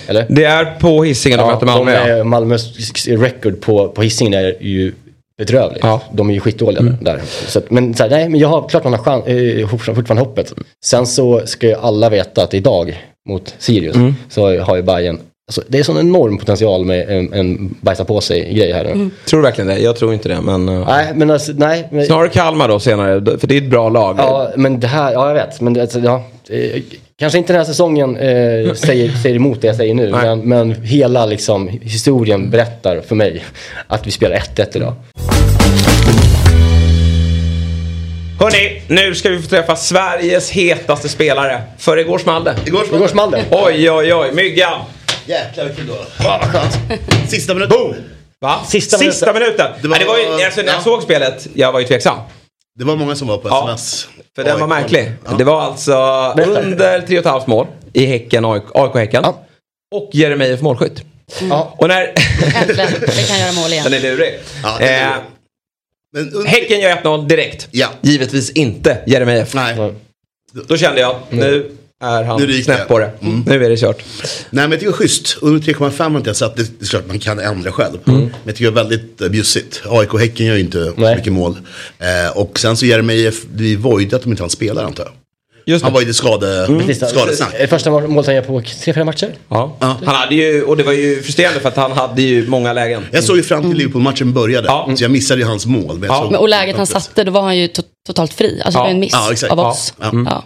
Eller? Det är på Hisingen de möter Malmö. de ja. är, Malmös record på, på Hisingen är ju bedrövligt. Ja. De är ju skitdåliga Mm. där. Så att, men, så här, nej, men jag har klart man har chans, eh, fortfarande hoppet. Sen så ska ju alla veta att idag mot Sirius Mm. så har ju Bayern Alltså, det är sån enorm potential med en, en bajsa på sig grej här nu. Tror du verkligen det? Jag tror inte det. Men, eh, Nej, men alltså, nej. Men, Snarare Kalmar då senare. För det är ett bra lag. Ja, men det här, ja jag vet. Men det, alltså, ja, eh, kanske inte den här säsongen eh, säger, säger emot det jag säger nu. Nej. Men, men hela liksom, historien berättar för mig att vi spelar 1-1 idag. Hörni, nu ska vi få träffa Sveriges hetaste spelare. För igår small det. Igår Igår small det. Oj, oj, oj. Myggan. Jäklar vilken dag. Vad skönt. Sista minuten. Boom! Va? Sista Sista minuten. Det Det var- var, det var ju, alltså, när jag ja. såg spelet, jag var ju tveksam. Det var många som var på Ja, sms. För den var märklig. Ja. Det var alltså under 3,5 mål i Häcken, AIK-Häcken. Ja. Och Jeremejeff målskytt. Ja. Och när... Äntligen, det kan göra mål igen. Den är lurig. Ja, eh, under... häcken gör 1-0 direkt. Ja. Givetvis inte Jeremejeff. Nej. Då kände jag, nu är han Nu det. snett på det. Nu är det kört. Nej men jag tycker det är schysst. Under 3,5 har inte jag satt. Det det är klart man kan ändra själv. Men jag tycker det är väldigt uh, bjussigt. AIK och Häcken gör ju inte Nej. mycket mål. Eh, och sen så Jeremejeff, det är void att de inte har en spelare antar jag. Just Han det. var ju lite skade, Precis, skadesnack. det första målet han gör på tre, fyra matcher? Ja. Ja. Han hade ju, och det var ju frustrerande för att han hade ju många lägen. Jag såg ju fram till Liverpool-matchen började. Ja. Så jag missade ju hans mål. Men Ja. såg och läget han satte, då var han ju to totalt fri. Alltså Ja. det var en miss av Ja. oss. Ja.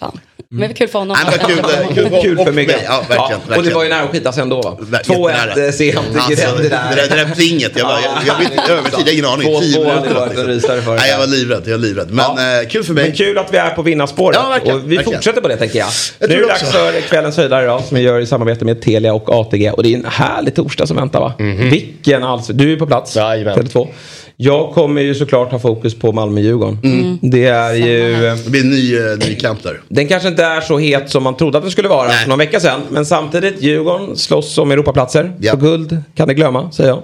Ja. Fan. Men det var kul för honom. Nej, men vad kul, kul, Kul för Myggan. Ja, verkligen. Och det var ju nära att skitas ändå va? Ver- 2-1 jättenära. eh, sent. Alltså, det det, där. där, det där plinget, jag, bara, jag, jag vet inte övertid, jag har ingen aning. 2-2 Tio hade minuter. varit en rysare för det. Nej, jag var livrädd, jag var livrädd. Men Ja. eh, kul för mig. Men kul att vi är på vinnarspåret. Ja, verkligen, och vi verkligen. fortsätter på det tänker jag. Jag nu är det dags också. för kvällens höjdare idag som vi gör i samarbete med Telia och ATG. Och det är en härlig torsdag som väntar va? Vilken alltså. Du är på plats. Jajamän. Tele2. Jag kommer ju såklart ha fokus på Malmö-Djurgården. Mm. Det är ju... Det blir en ny, eh, ny kamp där. Den kanske inte är så het som man trodde att den skulle vara Nej. för någon vecka sedan. Men samtidigt, Djurgården slåss om Europaplatser. Ja. Så guld kan ni glömma, säger jag.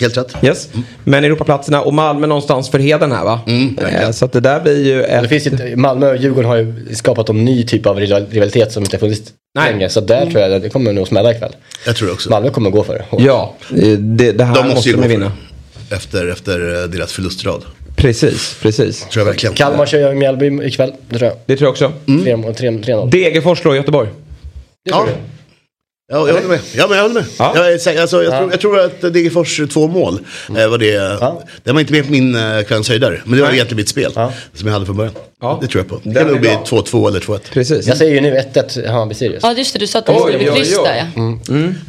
Helt rätt. Yes. Men Europaplatserna och Malmö någonstans för heden här va? Mm. Eh, så att det där blir ju Det ett... finns ju, Malmö och Djurgården har ju skapat en ny typ av rival- rivalitet som inte har funnits Nej. länge. Så där tror jag att det kommer nog smälla ikväll. Jag tror det också. Malmö kommer gå för det. Ja, eh, det, det här De måste, måste de vinna. Efter, efter eh, deras förlustrad. Precis, precis. Tror jag verkligen. Kalmar kör jag Mjällby ikväll, det tror jag. Det tror jag också. Mm. Tre mål, tre- 3-0. Degerfors slår Göteborg. Det Ja. tror jag. Ja, jag håller med. Ja, men jag håller med. Ja. Jag, är säker- alltså, jag, tror, jag tror att Degerfors två mål eh, var det. Ja. Det var inte med på min uh, kvällens höjdare. Men det var Nej. egentligen mitt spel. Ja. Som jag hade från början. Ja. Det tror jag på. Det Den kan nog bli bra. 2-2 eller 2-1. Precis. Jag säger ju nu 1-1 Hammarby-Sirius. Ja, just det. Du sa att det Oj, skulle bli kryss där ja.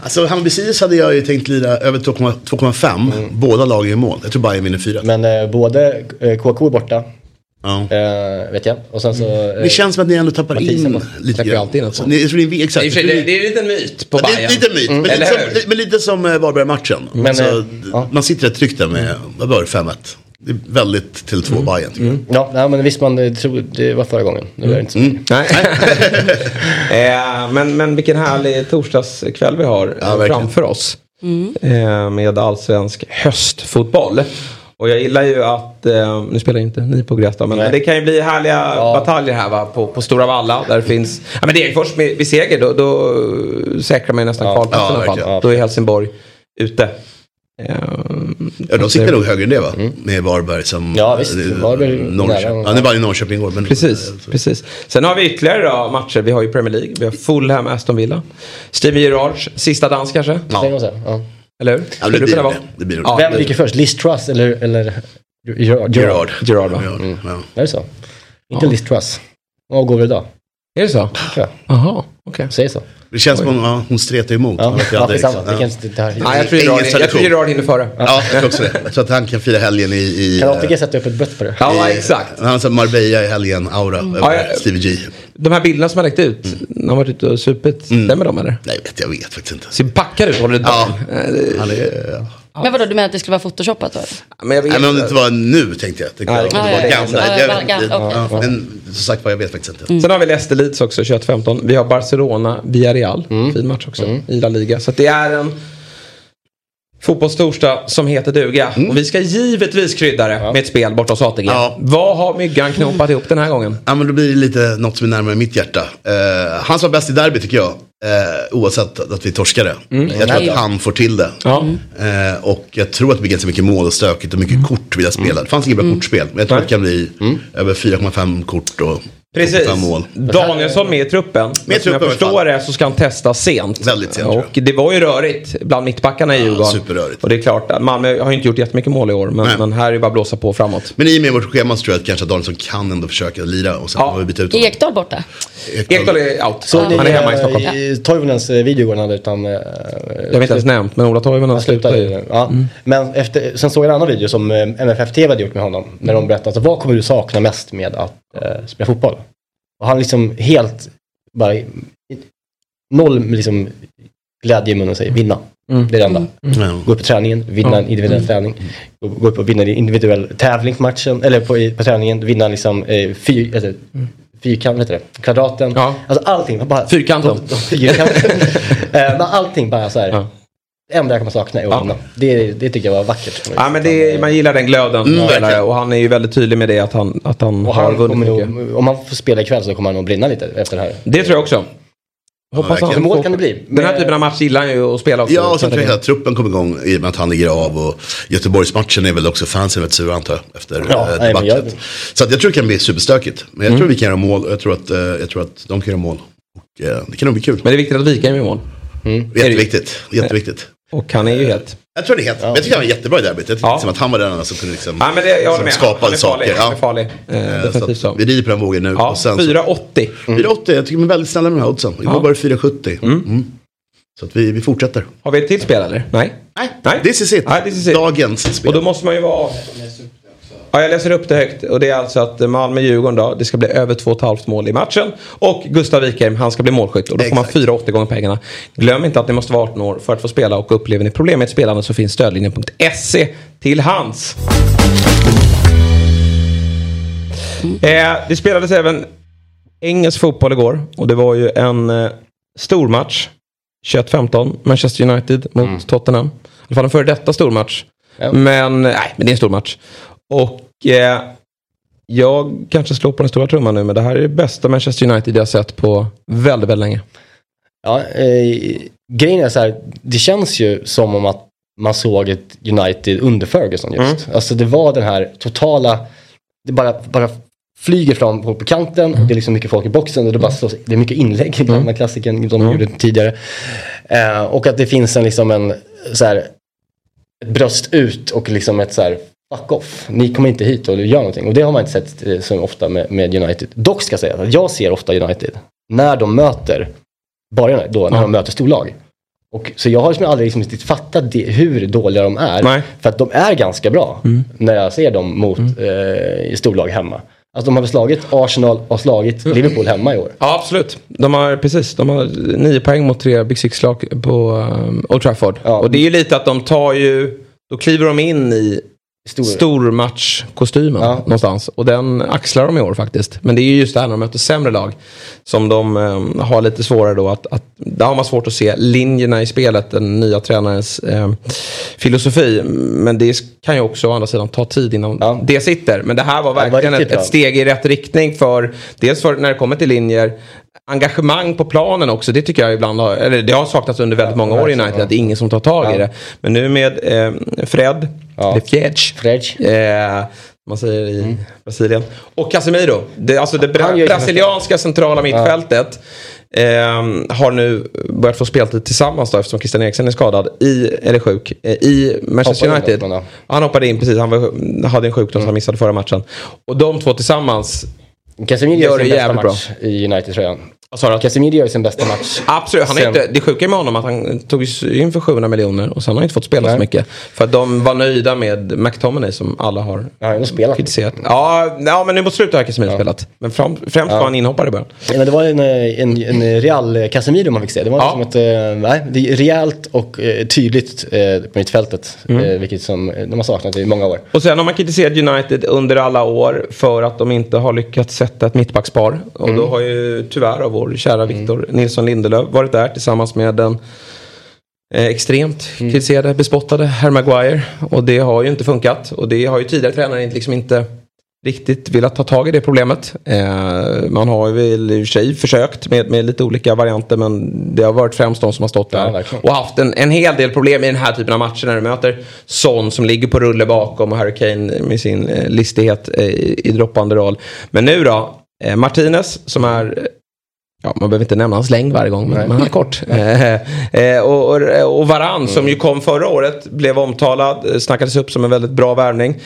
Alltså Hammarby Sirius hade jag ju tänkt lira över 2,5. 2,5. Båda lagen i mål. Jag tror Bayern vinner 4. Men eh, både eh, KK är borta, Ja. eh, vet jag. Och sen så... Eh, Det känns som att ni ändå tappar in lite grann. alltid in sånt. Ni, tror ni, exakt. I och för sig, det, det är en liten myt på Ja, det är Bayern. lite en myt, men, Eller lite som, men lite som eh, Varberg-matchen. Men, alltså, ja. Man sitter rätt tryggt där med, vad var det, 5-1. Det är väldigt till 2 Bayern tycker jag. Ja, nej, men visst man tror det var förra gången. Nu är det inte så. Nej. eh, men, men vilken härlig torsdagskväll vi har Ja, verkligen. framför oss. Eh, med allsvensk höstfotboll. Och jag gillar ju att, eh, nu spelar inte ni på gräs då, men, Nej. men det kan ju bli härliga bataljer här va, på, på Stora Valla. Där det finns, ja men Degerfors med, vid seger då, då säkrar man ju nästan Ja. kvalplatsen Ja, i alla fall. Då är Helsingborg ute. Eh, Ja, de siktar nog högre än det va? Med Varberg som... Mm. Ja, visst. eh, Varberg Norrköping. Ja, det var i Norrköping igår. Men, Precis, precis. Sen har vi ytterligare då matcher. Vi har ju Premier League, vi har Fulham, Aston Villa. Steven Gerrards sista dans kanske? Ja. Eller hur? Ja, det det blir det. vara? Det blir Ja, det. Vem det- gick först? Liz Truss eller, eller Gerard? Gerard. Gerrard va? Ja, ja. Är det så? Inte Liz Truss. Vad går vi idag? Är det så? Ja. Jaha, okej. Säg så. Det känns som hon, ja, hon stretar emot. Ja, ja, skitsamma. liksom. Vi kan inte ta Nej, jag tror Gerard- jag hinner före. Ja, jag tror också det. Jag tror att han kan fira helgen i... i Kan eh, ATG sätta upp ett brott på det? Ja, i- exakt. Han har sån Marbella i helgen-aura över Ja, jag- Stevie G. De här bilderna som har läckt ut, när han varit ute och supit, stämmer de eller? Nej, vet, jag vet faktiskt inte. Ser packad ut, håller ett Ja. Eh, det- Han är, Men vadå, du menar att det skulle vara photoshopat då? Men jag vet Nej, men om det inte. var nu tänkte jag. Tänkte Nej, jag. det Om kan det var gamla. Jag Ja, vet inte. Ja, Men som sagt var, jag vet faktiskt inte. Sen har vi Leicester Leeds också, 21-15. Vi har Barcelona, Villarreal. Fin match också i La Liga. Så att det är en fotbollstorsdag som heter duga. Och vi ska givetvis krydda det med ett spel borta hos ATG. Ja. Vad har Myggan knåpat ihop den här gången? Ja, men då blir det lite något som är närmare mitt hjärta. Uh, han som var bäst i derby tycker jag. eh, oavsett att vi torskade. Jag tror Nej. att han får till det. Ja. Eh, och jag tror att det blir ganska mycket mål och stökigt och mycket kort vill jag spela. Det fanns inget bra kortspel. Men jag tror att det kan bli över 4,5 kort och Precis. 5 mål. Danielsson med i truppen. Men som jag truppen i förstår det så ska han testa sent. Väldigt sent, Och det var ju rörigt bland mittbackarna i Djurgården. superrörigt. Och det är klart, Malmö har ju inte gjort jättemycket mål i år. Men, men här är det bara att blåsa på framåt. Men i och med vårt schema så tror jag att kanske Danielsson kan ändå försöka lira och sen Ja. får vi byta ut honom. Ekdal borta? Ekdal är out. Så han är hemma i Stockholm. I Toivonens eh, video går han utan... eh, Jag har inte ens nämnt, men Ola Toivonen slutade ju. Ja. Men efter, sen såg jag en annan video som eh, MFF TV hade gjort med honom. När de berättade alltså, vad kommer du sakna mest med att eh, spela fotboll? Och han liksom helt bara noll liksom glädje i munnen och säger vinna. Mm. Det är det enda. Ja. Gå upp på träningen, vinna en individuell träning. Gå, upp och vinna en individuell tävling på matchen, eller på, på träningen, vinna liksom eh, fyr, alltså, fyrkant, vad heter det? Kvadraten. Ja. Alltså allting. Bara, Fyrkanten. De, de, fyrkanten. Eh, allting bara så här. Ja. Det enda jag kommer sakna är att Ja. Det, det tycker jag var vackert. Ja, men det, man gillar den glöden som Mm, spelare. Och han är ju väldigt tydlig med det att han, att han har han kommer vunnit mycket. nog, om han får spela ikväll så kommer han nog brinna lite efter det här. Det tror jag också. Hoppas verkligen. han Mål kan det bli. Den här typen av match gillar han ju att spela också. Ja, och Så sen att tror jag att truppen kommer igång i och med att han ligger av. Och Göteborgsmatchen är väl också fansen väldigt sura antar jag. Efter Ja, ja, men jag- Så att jag tror det kan bli superstökigt. Men jag Mm. tror vi kan göra mål och jag tror att, eh, jag tror att de kan göra mål. Och, eh, det kan nog bli kul. Men det är viktigt att Wikheim är mål. Jätteviktigt. Jätteviktigt. Och han är ju het. Jag tror det är helt. Jag tycker han var jättebra i derbyt. Jag tycker Ja. liksom att han var den som kunde liksom Ja, men det, jag håller med. skapa han är farlig. saker. Han är farlig. Eh, Eh, definitivt så vi rider på den vågen nu. Ja, och sen så- 4,80. 4,80. Jag tycker de är väldigt snälla med de här oddsen. Igår Ja. var det 4,70. Mm. Så att vi, vi fortsätter. Har vi ett till spel eller? Nej? Nej, Nej. this is it. Nej, this is it. Dagens spel. Och då måste man ju vara... Ja, jag läser upp det högt. Och det är alltså att Malmö-Djurgården då, det ska bli över 2,5 mål i matchen. Och Gustav Wikheim, han ska bli målskytt. Och då får man Exakt. 4,80 gånger pengarna. Glöm inte att ni måste vara 18 år för att få spela. Och upplever ni problem med ett spelande så finns stödlinjen.se till hands. Eh, det spelades även engelsk fotboll igår. Och det var ju en eh, stor match. 21-15, Manchester United mot Tottenham. I alla fall en före detta stor match. Ja. Men, nej, men det är en stor match. Och eh, jag kanske slår på den stora trumman nu, men det här är det bästa Manchester United jag sett på väldigt, väldigt länge. Ja, eh, grejen är så här, det känns ju som om att man såg ett United under Ferguson just. Alltså det var den här totala, det bara, bara flyger fram på, på kanten, och det är liksom mycket folk i boxen och det bara slås, det är mycket inlägg, mm. gamla klassiken de gjorde tidigare. Eh, och att det finns en liksom en, så här, ett bröst ut och liksom ett så här, fuck off, ni kommer inte hit och gör någonting. Och det har man inte sett eh, så ofta med, med United. Dock ska jag säga att jag ser ofta United när de möter borgarna då, när Ja. de möter storlag. Och, så jag har liksom aldrig liksom riktigt fattat det, hur dåliga de är. Nej. För att de är ganska bra Mm. när jag ser dem mot eh, i storlag hemma. Alltså de har väl slagit Arsenal och slagit Mm. Liverpool hemma i år. Ja, absolut. De har, precis, de har nio poäng mot tre Big Six-lag på um, Old Trafford. Ja. Och det är ju lite att de tar ju, då kliver de in i Stor- stormatchkostymen Ja. någonstans. Och den axlar de i år faktiskt. Men det är ju just det här när de möter sämre lag. Som de um, har lite svårare då att, att, där har man svårt att se linjerna i spelet, den nya tränarens um, filosofi. Men det kan ju också å andra sidan ta tid innan Ja. det sitter. Men det här var var verkligen riktigt ett, bra. ett steg i rätt riktning för, dels för när det kommer till linjer, engagemang på planen också. Det tycker jag ibland har, eller det har saknats under väldigt många år i United, att det är ingen som tar tag i det. Men nu med eh, Fred, Ja. eller Fredge. eh, man säger i Brasilien. Och Casemiro, det, alltså det bra, brasilianska centrala mittfältet. Eh, har nu börjat få speltid tillsammans då eftersom Christian Eriksen är skadad i, eller sjuk, eh, i Manchester Hoppade United. Han hoppade in precis, han var, hade en sjukdom så han missade förra matchen. Och de två tillsammans Casemiro Gör gör det sin bästa match i United-tröjan. Vad sa du? Casemiro gör sin bästa match. Absolut, han är Sen- inte, det sjuka med honom är att han tog ju in för 700 miljoner och sen har han inte fått spela så Nej. mycket. För att de var nöjda med McTominay som alla har Ja, de spelar. kritiserat. Ja, ja men nu mot slutet har Casemiro spelat. Men fram, främst var han inhoppare i början. Ja, men det var en, en, en real Casemiro man fick se. Det var Ja. liksom ett, eh, nej, det är rejält och eh, tydligt eh, på mittfältet. Mm. Vilket som de har saknat i många år. Och sen har man kritiserat United under alla år för att de inte har lyckats sätta ett mittbackspar. Och Mm. då har ju tyvärr av vår kära Victor Nilsson Lindelöf varit där tillsammans med den eh, extremt Mm. kritiserade, bespottade Harry Maguire. Och det har ju inte funkat. Och det har ju tidigare tränare inte- liksom inte riktigt velat ta tag i det problemet. Eh, man har ju väl i och för sig försökt med, med lite olika varianter men det har varit främst de som har stått Ja, där. verkligen. och haft en, en hel del problem i den här typen av matcher när du möter Son som ligger på rulle bakom och Harry Kane med sin eh, listighet eh, i, i droppande roll. Men nu då, eh, Martinez som är Ja, man behöver inte nämna hans längd varje gång, men, men han är kort. Eh, eh, och, och, och Varann som ju kom förra året, blev omtalad, eh, snackades upp som en väldigt bra värvning.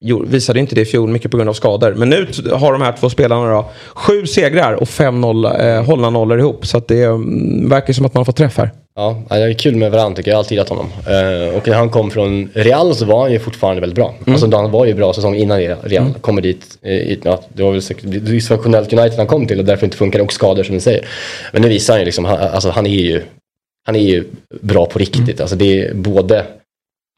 Jo, visade inte det i fjol, mycket på grund av skador. Men nu har de här två spelarna då sju segrar och fem noll, eh, hållna nollor ihop. Så det mm, verkar som att man fått träff här. Ja, det är kul med Varane tycker jag. Jag har alltid gillat honom. Eh, och när han kom från Real så var han ju fortfarande väldigt bra. Mm. Alltså han var ju bra säsong innan Real kommer dit. Eh, i- ja, det var väl dysfunktionellt United han kom till och därför inte funkar och skador som du säger. Men nu visar han ju liksom, han, alltså han är ju, han är ju bra på riktigt. Mm. Alltså det är både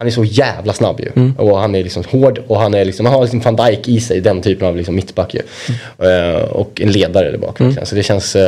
han är så jävla snabb ju. Mm. Och han är liksom hård och han, är liksom, han har liksom van Dijk i sig, den typen av liksom mittback ju. Mm. Eh, och en ledare där bak. verkligen. Så det känns, eh,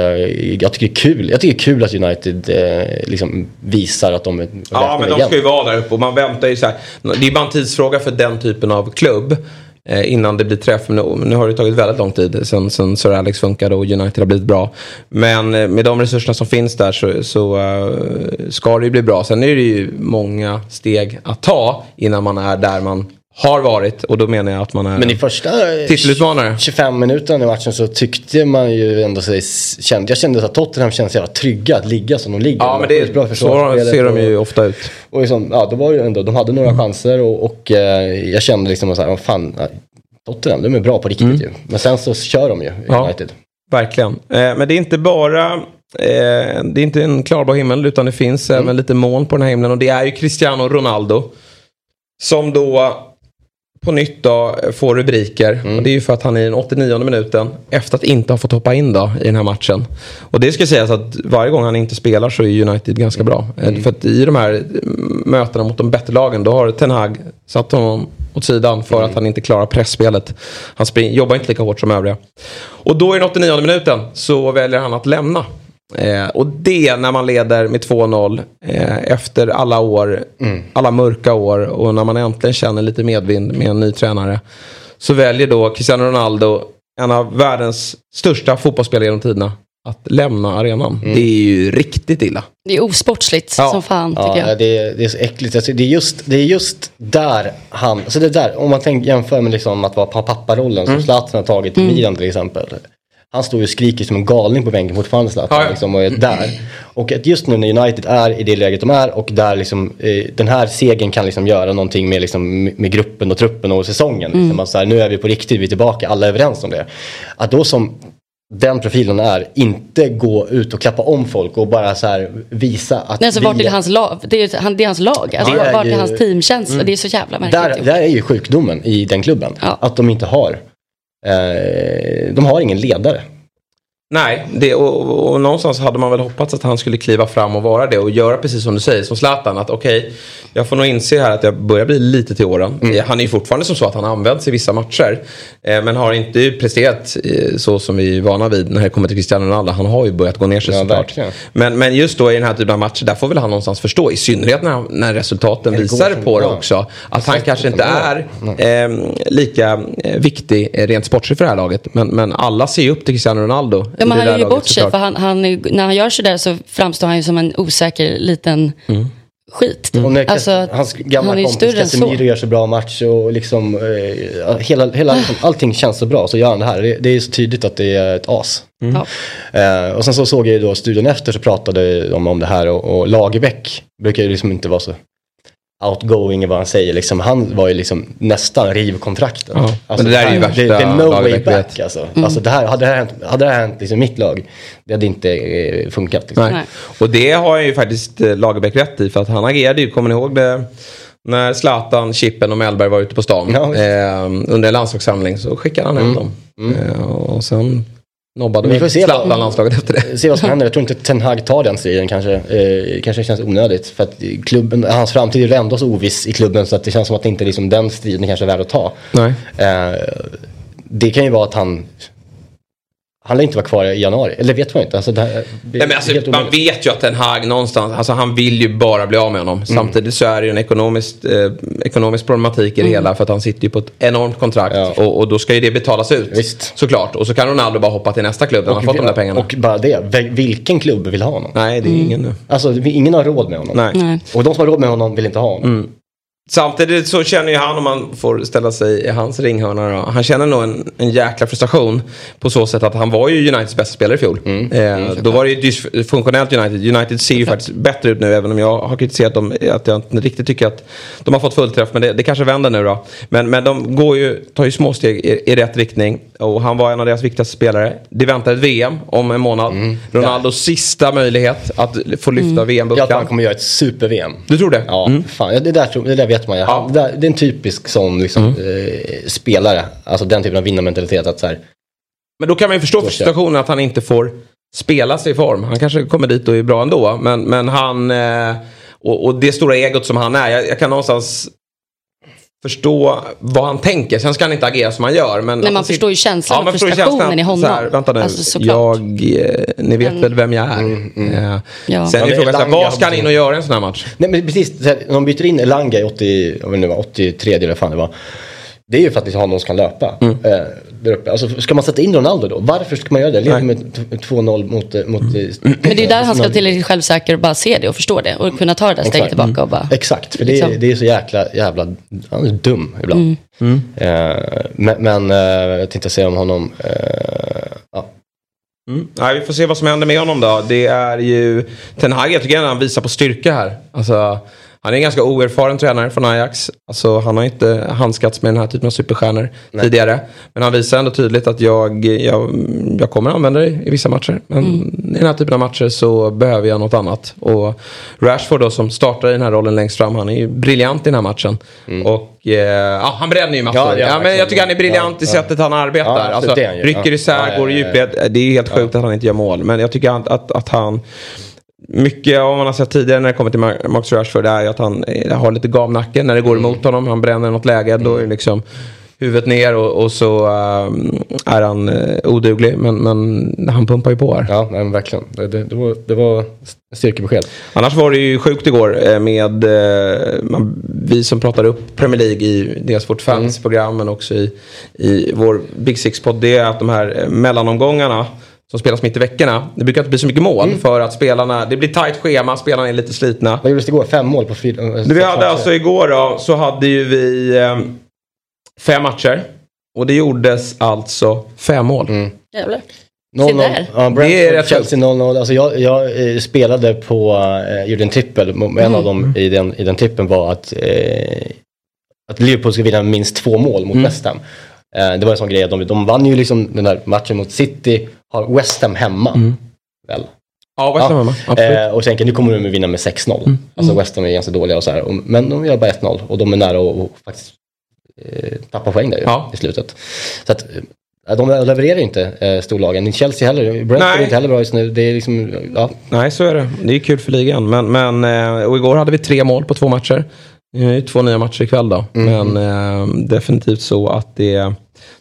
jag tycker det är kul. Jag tycker det är kul att United eh, liksom visar att de är Ja, men de ska ju vara där uppe och man väntar ju så här. Det är bara en tidsfråga för den typen av klubb. Eh, innan det blir träff. Men nu, nu har det tagit väldigt lång tid sen, sen Sir Alex funkade och United har blivit bra. Men eh, med de resurserna som finns där så, så uh, ska det ju bli bra. Sen är det ju många steg att ta innan man är där man har varit. Och då menar jag att man är Men i första eh, titelutmanare. 25 minuterna i matchen så tyckte man ju ändå sig, jag kände att Tottenham kändes jävla trygga att ligga som de ligger. Ja, men det, Bra så ser de och- ju ofta ut. Och liksom, ja, det var ju ändå, de hade några chanser och, och eh, jag kände liksom så här, fan, Tottenham, de är bra på riktigt ju. Men sen så kör de ju, Ja. United. Verkligen. Eh, men det är inte bara eh, det är inte en klarblå himmel utan det finns Mm. även lite moln på den här himlen och det är ju Cristiano Ronaldo. Som då på nytt då får rubriker. Mm. Och det är ju för att han i den 89 minuten efter att inte ha fått hoppa in då i den här matchen. Och det ska sägas att varje gång han inte spelar så är United ganska bra. Eh, Mm. För att i de här mm, mötena mot de bättre lagen då har Ten Hag satt honom åt sidan för Mm. att han inte klarar pressspelet. Han spring, jobbar inte lika hårt som övriga. Och då i den 89 minuten så väljer han att lämna. Eh, och det när man leder med 2-0 eh, efter alla år, alla mörka år och när man äntligen känner lite medvind med en ny tränare. Så väljer då Cristiano Ronaldo, en av världens största fotbollsspelare genom tiderna, att lämna arenan. Det är ju riktigt illa. Det är osportsligt Ja. som fan tycker Ja, jag. det, är- det är så äckligt. Alltså, det, är just, det är just där han, alltså det är där, om man tänker, jämför med liksom att vara pa- papparollen Mm. som Zlatan har tagit i Milan till exempel. Han står ju och skriker som en galning på bänken fortfarande Zlatan Ja, ja. liksom, och är där. Och att just nu när United är i det läget de är och där liksom, eh, den här segern kan liksom göra någonting med, liksom, med gruppen och truppen och säsongen. Liksom, att så här, nu är vi på riktigt, vi är tillbaka, alla är överens om det. Att då som den profilen är, inte gå ut och klappa om folk och bara så här visa att Nej, alltså, vi vart är hans lag? Det är, han, det är hans lag. Alltså, Det är vart är hans teamkänsla? Mm. Det är så jävla märkligt. Där, där är ju sjukdomen i den klubben. Att de inte har, Eh, de har ingen ledare. Nej, det, och, och, någonstans hade man väl hoppats att han skulle kliva fram och vara det och göra precis som du säger, som Zlatan. Att okej, jag får nog inse här att jag börjar bli lite till åren. Eh, Han är ju fortfarande som så att han används i vissa matcher. Eh, men har inte presterat eh, så som vi är vana vid när det kommer till Cristiano Ronaldo. Han har ju börjat gå ner sig Ja, såklart. Men, men just då i den här typen av matcher, där får väl han någonstans förstå. I synnerhet när, när resultaten visar på det också. Att han kanske inte är eh, lika viktig rent sportsligt för det här laget. Men, men alla ser ju upp till Cristiano Ronaldo. Ja, men han gör ju bort sig såklart. för han, han, är- när han gör sådär så framstår han ju som en osäker liten Mm. skit. Och när Alltså, hans gamla han kompis. Casemiro gör så bra match och liksom eh, hela, hela, liksom, allting känns så bra så gör han det här. Det, det är så tydligt att det är ett as. Ja. Eh, och sen så såg jag ju då studion efter så pratade de om det här och, och Lagerbäck brukar ju liksom inte vara så outgoing i vad han säger. Liksom, han var ju liksom nästan rivkontrakten. Ja, alltså, men det där är ju värsta det, det är no way back alltså. alltså det här, hade det här hänt, hade det här hänt liksom, mitt lag, det hade inte eh, funkat. Liksom. Nej. Och det har ju faktiskt eh, Lagerbäck rätt i för att han agerade ju, kommer ni ihåg det? När Zlatan, Chippen och Mellberg var ute på stan Ja, eh, under en landslagssamling så skickade han hem Mm. dem. Eh, och sen nobbade Vi får se vad- landslaget efter det. Se vad som händer. Jag tror inte Ten Hag tar den striden kanske. Eh, kanske känns onödigt. För att klubben, hans framtid är ju ändå så oviss i klubben så att det känns som att inte liksom den striden kanske är värd att ta. Nej. Eh, det kan ju vara att han han lär inte vara kvar i januari. Eller vet man inte. Alltså, Nej, men alltså, man omöjligt. vet ju att Ten Hag någonstans, alltså han vill ju bara bli av med honom. Mm. Samtidigt så är det ju en ekonomisk, eh, ekonomisk problematik i det hela för att han sitter ju på ett enormt kontrakt och, och då ska ju det betalas ut. Visst. Såklart. Och så kan Ronaldo bara hoppa till nästa klubb när han fått de där pengarna. och bara det. Vil- Vilken klubb vill ha honom? Nej, det är ingen nu. Alltså ingen har råd med honom. Nej. Nej. Och de som har råd med honom vill inte ha honom. Mm. Samtidigt så känner ju han, om man får ställa sig i hans ringhörna då, han känner nog en, en jäkla frustration på så sätt att han var ju Uniteds bästa spelare i fjol. Eh, då var det ju dysfunktionellt United. United ser ju faktiskt bättre ut nu även om jag har kritiserat dem att jag inte riktigt tycker att de har fått fullträff men det, det kanske vänder nu då. Men, men de går ju, tar ju små steg i, i rätt riktning och han var en av deras viktigaste spelare. Det väntar ett VM om en månad. Ronaldos sista möjlighet att få lyfta Jag tror att VM-bucklan. han kommer göra ett super-VM. Du tror det? Ja, Mm. fan. Ja, Det, där, tror- det där vet man ju. Han- Det, är en typisk sån liksom, eh, spelare. Alltså den typen av vinnarmentalitet. Att så här, Men då kan man ju förstå för situationen att han inte får spela sig i form. Han kanske kommer dit och är bra ändå. Men, men han... Eh, och, och det stora egot som han är. Jag, jag kan någonstans förstå vad han tänker. Sen ska han inte agera som han gör. Men, Men man förstår ju känslan och man förstår ju frustrationen känslan. i honom. Så här, vänta nu. Alltså, jag, eh, ni vet Men- väl vem jag är. Eh, Ja. Sen är Ja, frågan, så här, Elanga vad ska han in och göra i en sån här match? Nej men precis, så här, när de byter in Elanga i 80, jag vet inte, vad, 83 eller vad fan det var. Det är ju för att vi har någon som kan löpa. Mm. Eh, där uppe. Alltså, ska man sätta in Ronaldo då? Varför ska man göra det? Leder med t- 2-0 mot... eh, mot Mm. Men Men det är där han ska tillräckligt självsäker och bara se det och förstå det. Och kunna ta det där steget tillbaka och bara... Exakt, för det, Liksom. är, det är så jäkla, jävla, han är dum ibland. Mm. Eh, men men eh, jag tänkte säga om honom, eh, ja. Mm. Nej, vi får se vad som händer med honom då. Det är ju Ten Hag, jag tycker han visar på styrka här. Alltså, han är en ganska oerfaren tränare från Ajax. Alltså, han har inte handskats med den här typen av superstjärnor tidigare. Men han visar ändå tydligt att jag, jag, jag kommer använda det i vissa matcher. Men i den här typen av matcher så behöver jag något annat. Och Rashford då som startar i den här rollen längst fram, han är ju briljant i den här matchen. Och eh, ja, han bränner ju massor. Ja, Ja, han men jag tycker han är briljant Ja, i ja. sättet han arbetar. Ja, alltså, rycker Ja. isär, Ja, ja, går i ja, ja. djupled. Det är helt sjukt att han inte gör mål. Men jag tycker att, att, att han... Mycket av man har sett tidigare när det kommer till Marcus Rashford är att han eh, har lite gavnacke när det går emot honom. Han bränner något läge. Då är det liksom huvudet ner och, och så ehm, är han uh, oduglig. Men, men han pumpar ju på här. Ja, nej, verkligen. Det, det, det, var, det var styrkebesked. Annars var det ju sjukt igår eh, med eh, man, vi som pratade upp Premier League i dels vårt fansprogram men också i, i vår Big Six-podd. Det är att de här mellanomgångarna som spelas mitt i veckorna. Det brukar inte bli så mycket mål för att spelarna, det blir tajt schema, spelarna är lite slitna. Vad gjordes det igår? Fem mål på fyra? Det vi hade alltså igår då, så hade ju vi eh, fem matcher. Och det gjordes alltså fem mål. Jävlar. 0-0. Se där. Ja, Det är rätt Chelsea 0-0. Alltså jag, jag eh, spelade på, eh, gjorde en trippel. En Mm. av dem i den, i den trippen var att, eh, att Liverpool skulle vinna minst två mål mot Mm. West Ham. Eh, det var en sån grej att de, de vann ju liksom den där matchen mot City, har West Ham hemma. Väl? Ja, West Ham hemma. Absolut. Mm. Eh, och tänker nu kommer de att vinna med 6-0. Alltså West Ham är ganska dåliga och så här. Men de gör bara 1-0 och de är nära att faktiskt eh, tappa poäng där ju, Ja. i slutet. Så att eh, de levererar ju inte eh, storlagen. Chelsea heller. Brentford Nej. är inte heller bra just nu. Det är liksom, ja. Nej, så är det. Det är kul för ligan. Men, men, eh, och igår hade vi tre mål på två matcher. Det är ju två nya matcher ikväll då. Men eh, definitivt så att det,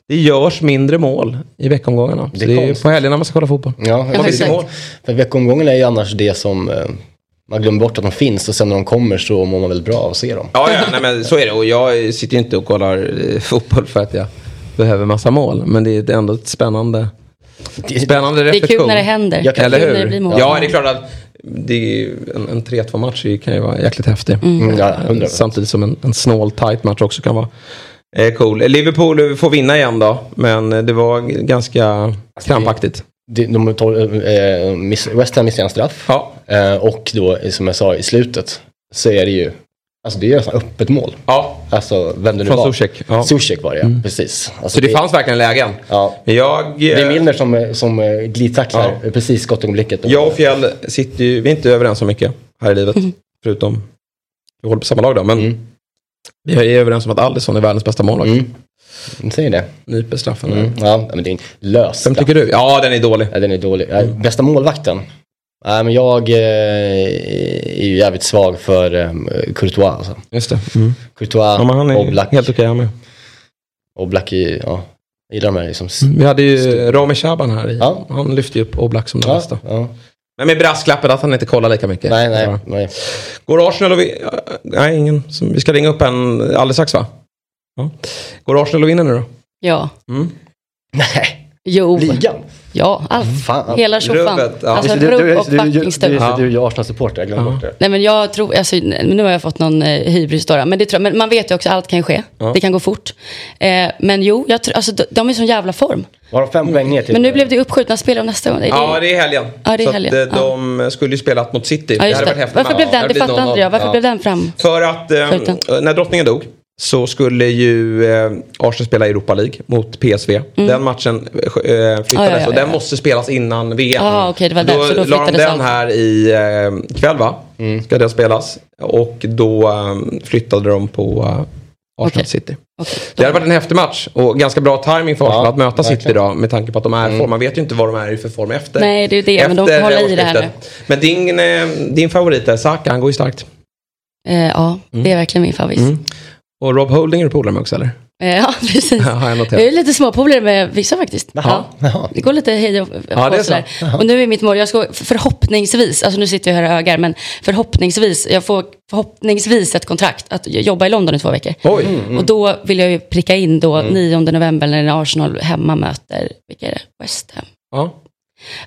det görs mindre mål i veckomgångarna. Det är det är på helgerna man ska kolla fotboll. ja det exakt. mål? För veckomgången är ju annars det som eh, man glömmer bort att de finns och sen när de kommer så mår man väl bra av att se dem. Ja, ja nej, men så är det. Och jag sitter ju inte och kollar eh, fotboll för att jag behöver massa mål. Men det är ändå ett spännande, spännande Det är reflektion. kul när det händer. Jag kan- Eller hur? när det blir mål. Ja, det är klart att det är en, en 3-2 match kan ju vara jäkligt häftig. Mm, ja, 100%. Samtidigt som en, en snål tight match också kan vara eh, cool. Liverpool får vinna igen då. Men det var ganska krampaktigt. De, de tar, eh, miss, West Ham missar en straff. Ja. Eh, och då, som jag sa i slutet, så är det ju... Alltså det är ju nästan öppet mål. Ja. Alltså vem det nu Från var. Zuzek, ja. Zuzek var det ja, precis. Alltså, Så det, fanns verkligen lägen. Ja. Men jag... Det är eh, Milner som, som eh, glidtacklar precis skottögonblicket. Jag och Fjäll sitter ju, vi är inte överens om mycket här i livet. Förutom, vi håller på samma lag då. Men vi är överens om att Alisson är världens bästa målvakt. Mm. Jag säger det. Nyper straffen. Mm. Ja, men det är en lös Vem tycker du? Ja, den är dålig. Ja, den är dålig. Ja, bästa målvakten? Nej, men jag eh, är ju jävligt svag för eh, Courtois. Alltså. Just det. Mm. Courtois, Ja, men han är Oblak. helt okej han med. Oblak är, ja, jag gillar de här liksom. Vi hade ju Rami Shaban här i. Han lyfte ju upp Oblak som den Ja, bästa. ja. Men med brasklappen att han inte kollar lika mycket. Nej, nej, Ja. nej. Går Arsenal och vi... Nej, ingen. Vi ska ringa upp en alldeles strax va? Ja. Går Arsenal och vinner nu då? Ja. Mm. Nej. Jo. Ligan? Ja, allt. Fan. Hela ja. Alltså rubb och du, fucking du, är ju Arsenal-supporter, jag glömde bort det. Nej men jag tror, alltså, nu har jag fått någon eh, hybris då, men, det tror, jag- men man vet ju också att allt kan ske. Ja. Det kan gå fort. Eh, men jo, jag tror, alltså, de, de är i sån jävla form. De fem poäng ner till? Men nu blev det uppskjutna spel av nästa gång. Det, Ja, det är helgen. Ja, det är så helgen. Att, eh, de skulle ju spelat mot City. Ja, just det. varit häftigt. Varför blev den, det fattar 0-0. inte jag, varför Ja. blev den fram? För att eh, Skjuten. när drottningen dog så skulle ju eh, Arsenal spela Europa League mot PSV. Den matchen eh, flyttades Mm. Ja, ja, ja, och den måste spelas innan VM. Ah, okej, det var då, därför, då la de den allt. här i eh, kväll va? Ska den spelas. Och då eh, flyttade de på eh, Arsenal City. Det hade varit en häftig match och ganska bra timing för Arsenal Ja, att möta City verkligen. idag med tanke på att de är i form. Man vet ju inte vad de är i för form efter. Nej, det är det, men de får hålla i det här årsskiftet. Men din, eh, din favorit är Saka, han går ju starkt. Eh, ja, det är verkligen min favorit. Mm. Och Rob Holding är du polare med också eller? Eh, ja, precis. Ja, har jag. Jag är lite småpolare med vissa faktiskt. Jaha, Ja. Det går lite hej och Ja, det är sådär. Och nu är mitt mål, jag ska förhoppningsvis, alltså nu sitter jag här och ögar, men förhoppningsvis, jag får förhoppningsvis ett kontrakt att jobba i London i två veckor. Oj. Och då vill jag ju pricka in då 9 november när Arsenal hemma möter, vilka är det? West Ham. Ja.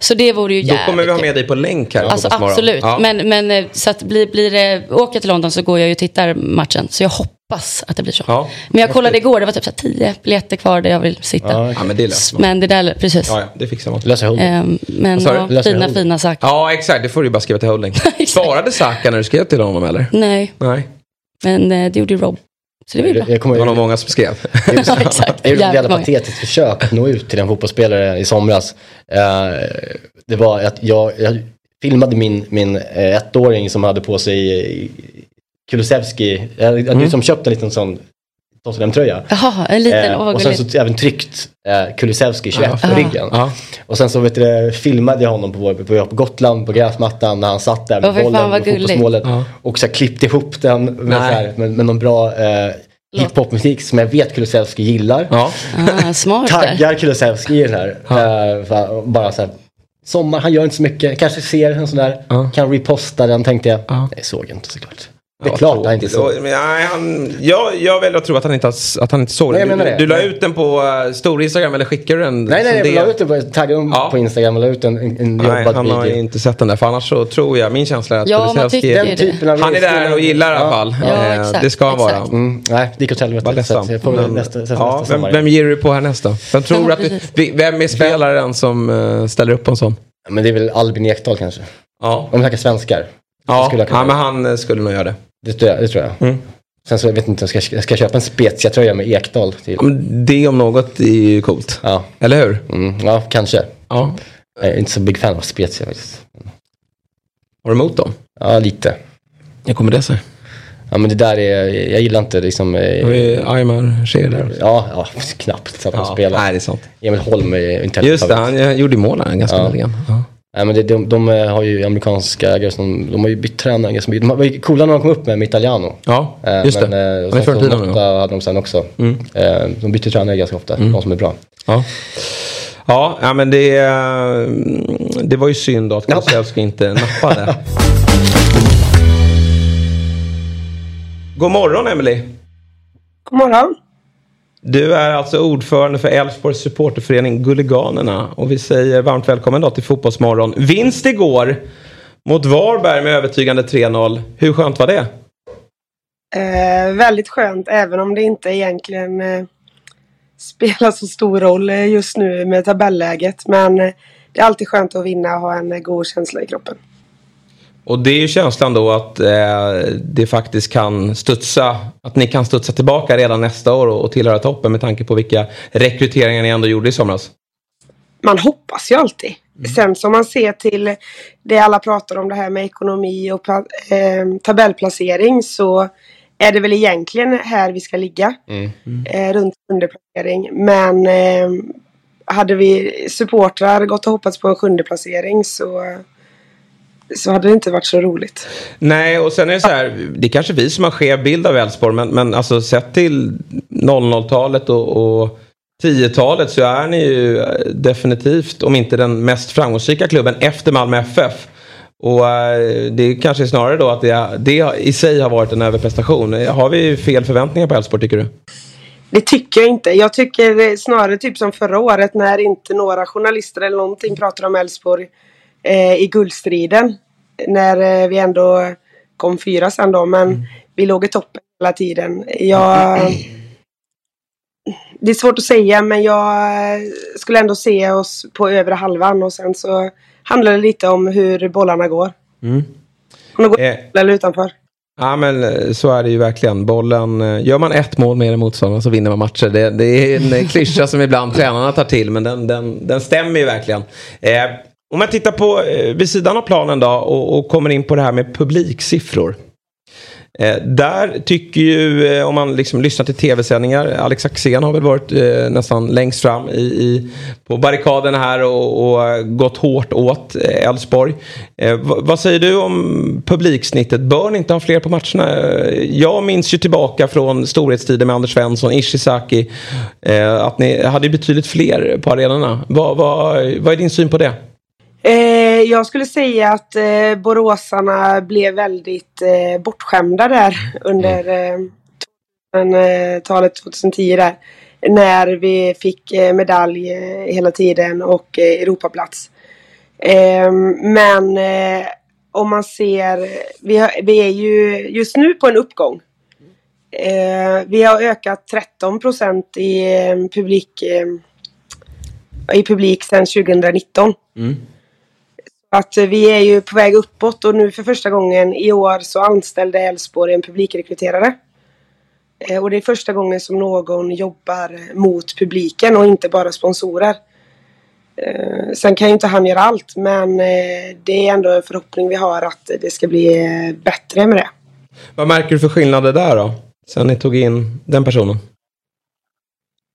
Så det vore ju Då jävligt kommer vi ha med dig på länk här. Alltså absolut, Ja. men, men eh, så att blir, blir det, åker jag till London så går jag ju och tittar matchen. Så jag hoppas att det blir så. Ja. Men jag kollade igår, det var typ så här 10 biljetter kvar där jag vill sitta. Ja, men det löser man. Men det där, precis. Ja, ja, det fixar man. Löser Holding. Ehm, men ja, fina, Holding. fina saker. Ja, exakt. Det får du ju bara skriva till Holding. Svarade Saka när du skrev till honom eller? Nej, Nej. men eh, det gjorde ju Rob. Så det var ju bra. Jag kommer Det var nog många som skrev. Ja, exakt. Jag gjorde ett jävla patetiskt försök att nå ut till en fotbollsspelare i somras. Eh, det var att jag, jag filmade min, min eh, ettåring som hade på sig eh, Kulusevski. Jag hade Mm. liksom köpt en liten sån Tottenham-tröja. Jaha, en liten, Eh, och sen så även tryckt eh, Kulusevski 21 på Ja. ryggen. Ja. Och sen så vet du, filmade jag honom på, på, på Gotland på gräsmattan när han satt där med fan, bollen och fotbollsmålet. Ja. Och så här, klippte ihop den med, här, med, med någon bra eh, hiphopmusik som jag vet Kulusevski gillar. Ja. Ah, smart. Taggar Kulusevski i den här. Eh, för, bara så här, sommar, han gör inte så mycket. Kanske ser en sån där, kan reposta den tänkte jag. Ja. Nej, såg inte såklart. Det är Ja, klart han inte såg. Nej, han, jag, jag väljer att tro att han inte, har, att han inte såg Nej, den. menar Du, det. du la ut den på uh, stor Instagram eller skickade du den? Nej, nej, det? jag la ut det på, taggade Ja. på Instagram och la ut en, en, en Nej, jobbad han har video. inte sett den där. För annars så tror jag, min känsla är att Ja, man tycker Den det. typen av Han är där och gillar i alla fall. Ja, Eh, det ska han vara. Mm, nej, det gick åt helvete. Så jag får väl Men- nästa, nästa, ja, nästa vem, ger du på härnästa? Vem tror att vi- vem är spelaren som eh, ställer upp på en sån? Men det är väl Albin Ekdal kanske. Ja, Om vi snackar svenskar. Ja. skulle ja men han eh, skulle nog göra det. Det tror jag. Det tror jag. Mm. Sen så jag vet inte, jag ska, jag ska köpa en Spezia-tröja med Ekdal till. Ja, men det om något är ju coolt. Ja, Eller hur? mm, ja kanske. Ja. Jag är inte så big fan av Spezia faktiskt. Har du emot dem? Ja, lite. Hur kommer det sig? Ja, men det där är, jag gillar inte liksom... Eh, Aymar Cher där. Ja, ja, knappt så att han Ja, spelar. nej, det är sant. Emil Holm är inte Just det, han gjorde ju mål ganska Ja. nyligen. Ja. Nej, men det, de, de eh, har ju amerikanska ägare som, de har ju bytt tränare ganska mycket. De var ju coola när de kom upp med, med Italiano. Ja, Eh, just men, det. eh, Han är sen så ja. hade de sen också. Mm. Eh, de byter tränare ganska ofta, de som är bra. Ja. Ja, ja, men det, eh, det var ju synd då att Kulusevski inte nappade. God morgon Emily. God morgon. Du är alltså ordförande för Elfsborgs supporterförening Gulliganerna och vi säger varmt välkommen då till Fotbollsmorgon. Vinst igår mot Varberg med övertygande 3-0. Hur skönt var det? Eh, väldigt skönt, även om det inte egentligen eh, spelar så stor roll eh, just nu med tabelläget. Men eh, det är alltid skönt att vinna och ha en eh, god känsla i kroppen. Och det är ju känslan då att eh, det faktiskt kan studsa, att ni kan studsa tillbaka redan nästa år och, och tillhöra toppen med tanke på vilka rekryteringar ni ändå gjorde i somras. Man hoppas ju alltid. Sen som man ser till det alla pratar om det här med ekonomi och eh, tabellplacering så är det väl egentligen här vi ska ligga. Eh, runt sjunde placering. Men eh, hade vi supportrar gått och hoppats på en sjunde placering så, så hade det inte varit så roligt. Nej, och sen är det så här, det är kanske vi som har skev bild av Elfsborg, men, men alltså sett till 00-talet och, och 10-talet så är ni ju eh, definitivt, om inte den mest framgångsrika klubben efter Malmö FF. Och eh, det kanske är snarare då att det, det i sig har varit en överprestation. Har vi fel förväntningar på Elfsborg tycker du? Det tycker jag inte. Jag tycker snarare typ som förra året när inte några journalister eller någonting pratar om Elfsborg eh, i guldstriden. När eh, vi ändå kom fyra sen då, men vi låg i toppen hela tiden. Jag, det är svårt att säga, men jag eh, skulle ändå se oss på övre halvan och sen så handlar det lite om hur bollarna går. Mm. Om de går Eh. eller utanför. Ja men eh, så är det ju verkligen. Bollen, eh, gör man ett mål mer än motståndaren så vinner man matcher. Det, det är en klyscha som ibland tränarna tar till men den, den, den stämmer ju verkligen. Eh, om man tittar på eh, vid sidan av planen då och, och kommer in på det här med publiksiffror. Eh, där tycker ju, eh, om man liksom lyssnar till tv-sändningar, Alex Axén har väl varit eh, nästan längst fram i, i, på barrikaden här och, och eh, gått hårt åt eh, Elfsborg. Eh, vad säger du om publiksnittet? Bör ni inte ha fler på matcherna? Eh, jag minns ju tillbaka från storhetstiden med Anders Svensson, Ishizaki, eh, att ni hade betydligt fler på arenorna. Vad, vad, vad är din syn på det? Eh, jag skulle säga att eh, boråsarna blev väldigt eh, bortskämda där under eh, 2000-talet, 2010 där. När vi fick eh, medalj eh, hela tiden och eh, Europaplats. Eh, men eh, om man ser, vi, har, vi är ju just nu på en uppgång. Eh, vi har ökat 13 procent i eh, publik eh, i publik sedan 2019. Att eh, vi är ju på väg uppåt och nu för första gången i år så anställde Elfsborg en publikrekryterare. Eh, Och det är första gången som någon jobbar mot publiken och inte bara sponsorer. Eh, Sen kan ju inte han göra allt men eh, det är ändå en förhoppning vi har att det ska bli eh, bättre med det. Vad märker du för skillnader där då? Sen ni tog in den personen?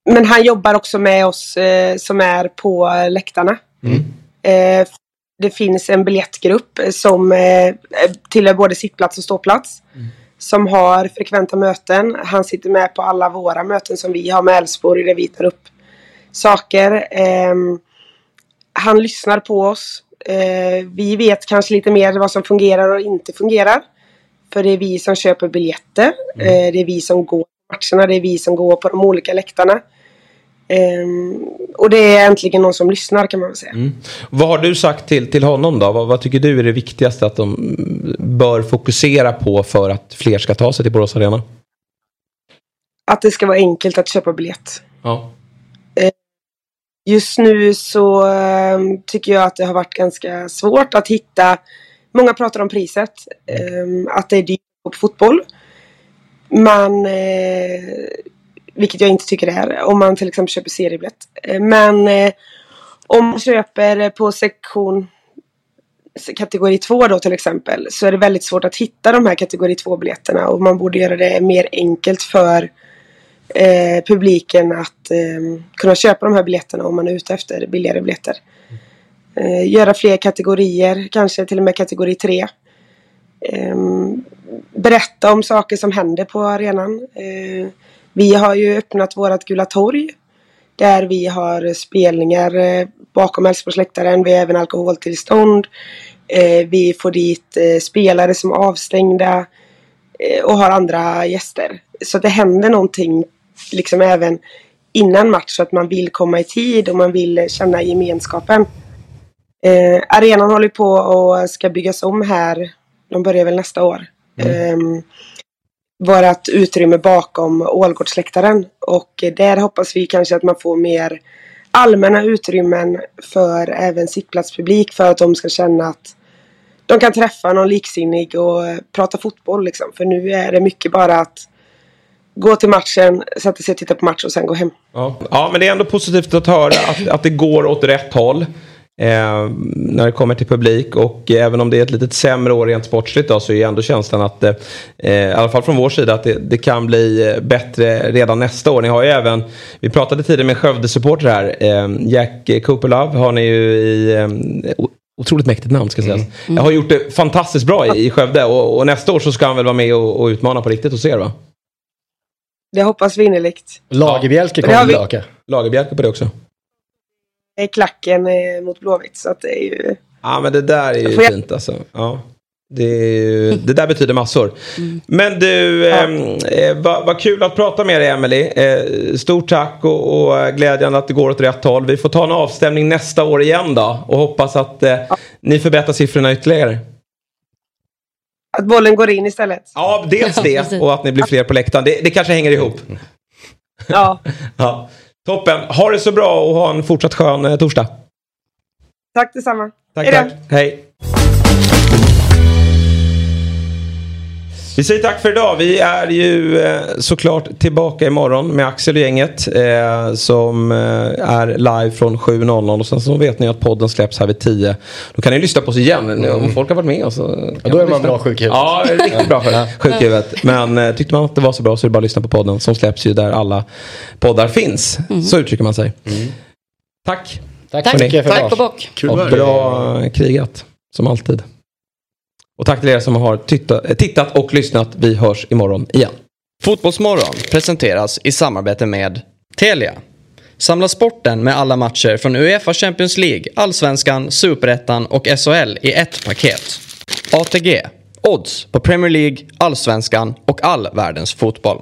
Men han jobbar också med oss eh, som är på läktarna. Eh, det finns en biljettgrupp som eh, tillhör både sittplats och ståplats. Som har frekventa möten. Han sitter med på alla våra möten som vi har med Elfsborg där vi tar upp saker. Ehm, han lyssnar på oss. Eh, vi vet kanske lite mer vad som fungerar och inte fungerar. För det är vi som köper biljetter. Eh, det är vi som går på matcherna. Det är vi som går på de olika läktarna. Ehm, och det är äntligen någon som lyssnar kan man väl säga. Vad har du sagt till, till honom då? Vad, vad tycker du är det viktigaste att de mm, bör fokusera på för att fler ska ta sig till Borås Arena? Att det ska vara enkelt att köpa biljett. Ja. Just nu så ehm, tycker jag att det har varit ganska svårt att hitta. Många pratar om priset. ehm, att det är dyrt på fotboll. Man, eh, vilket jag inte tycker det är. Om man till exempel köper seriebiljett. Eh, men eh, om man köper eh, på sektion kategori 2 då till exempel. Så är det väldigt svårt att hitta de här kategori 2-biljetterna. Och man borde göra det mer enkelt för eh, publiken att eh, kunna köpa de här biljetterna om man är ute efter billigare biljetter. Eh, göra fler kategorier, kanske till och med kategori 3. Eh, berätta om saker som händer på arenan. Eh, vi har ju öppnat vårat Gula Torg. Där vi har spelningar eh, bakom Älvsborgsläktaren. Vi har även alkoholtillstånd. Eh, vi får dit eh, spelare som är avstängda och har andra gäster. Så det händer någonting liksom även innan match så att man vill komma i tid och man vill känna gemenskapen. Arenan håller på och ska byggas om här. De börjar väl nästa år. Eh, vårat utrymme bakom Ålgårdsläktaren. Och där hoppas vi kanske att man får mer allmänna utrymmen för även sittplatspublik för att de ska känna att de kan träffa någon liksinnig och prata fotboll liksom. För nu är det mycket bara att gå till matchen, sätta sig och titta på match och sen gå hem. Ja. ja, men det är ändå positivt att höra att, att det går åt rätt håll. Eh, när det kommer till publik och eh, även om det är ett lite sämre år rent sportsligt då, så är ändå känslan att eh, i alla fall från vår sida att det, det, kan bli eh, bättre redan nästa år. Ni har ju även, vi pratade tidigare med Skövde-supporter här, eh, Jack Cooper Love har ni ju i eh, Otroligt mäktigt namn ska sägas. Mm. Mm. Har gjort det fantastiskt bra i, i Skövde och, och, nästa år så ska han väl vara med och, och utmana på riktigt hos er va? Det hoppas vi innerligt. Lagerbjälke kommer tillbaka. Lagerbjälke på det också. I klacken eh, mot Blåvitt så att det är ju... Ja men det där är ju jag... fint alltså. Ja. Det, ju, det, där betyder massor. Mm. Men du, ja. Ehm, eh, vad va kul att prata med dig Emelie. Eh, stort tack och, och glädjande att det går åt rätt håll. Vi får ta en avstämning nästa år igen då och hoppas att eh, ja. ni förbättrar siffrorna ytterligare. Att bollen går in istället. Ja, dels det och att ni blir fler på läktaren. Det, det kanske hänger ihop. Ja. ja. Toppen. Ha det så bra och ha en fortsatt skön eh, torsdag. Tack detsamma. Tack, Hejdå. tack. Hej. Vi säger tack för idag. Vi är ju eh, såklart tillbaka imorgon med Axel och gänget. Eh, som eh, är live från 7.00 och sen så vet ni att podden släpps här vid 10. Då kan ni lyssna på oss igen mm. om folk har varit med oss. Ja, då är man bra sjuk Ja, riktigt bra för sjukhuvudet. Men eh, tyckte man att det var så bra så är det bara att lyssna på podden som släpps ju där alla poddar finns. Mm. Så uttrycker man sig. Mm. Tack. Tack, tack, tack, tack och bock. Och bra krigat, som alltid. Och tack till er som har tittat och lyssnat. Vi hörs imorgon igen. Fotbollsmorgon presenteras i samarbete med Telia. Samla sporten med alla matcher från Uefa Champions League, Allsvenskan, Superettan och SHL i ett paket. ATG. Odds på Premier League, Allsvenskan och all världens fotboll.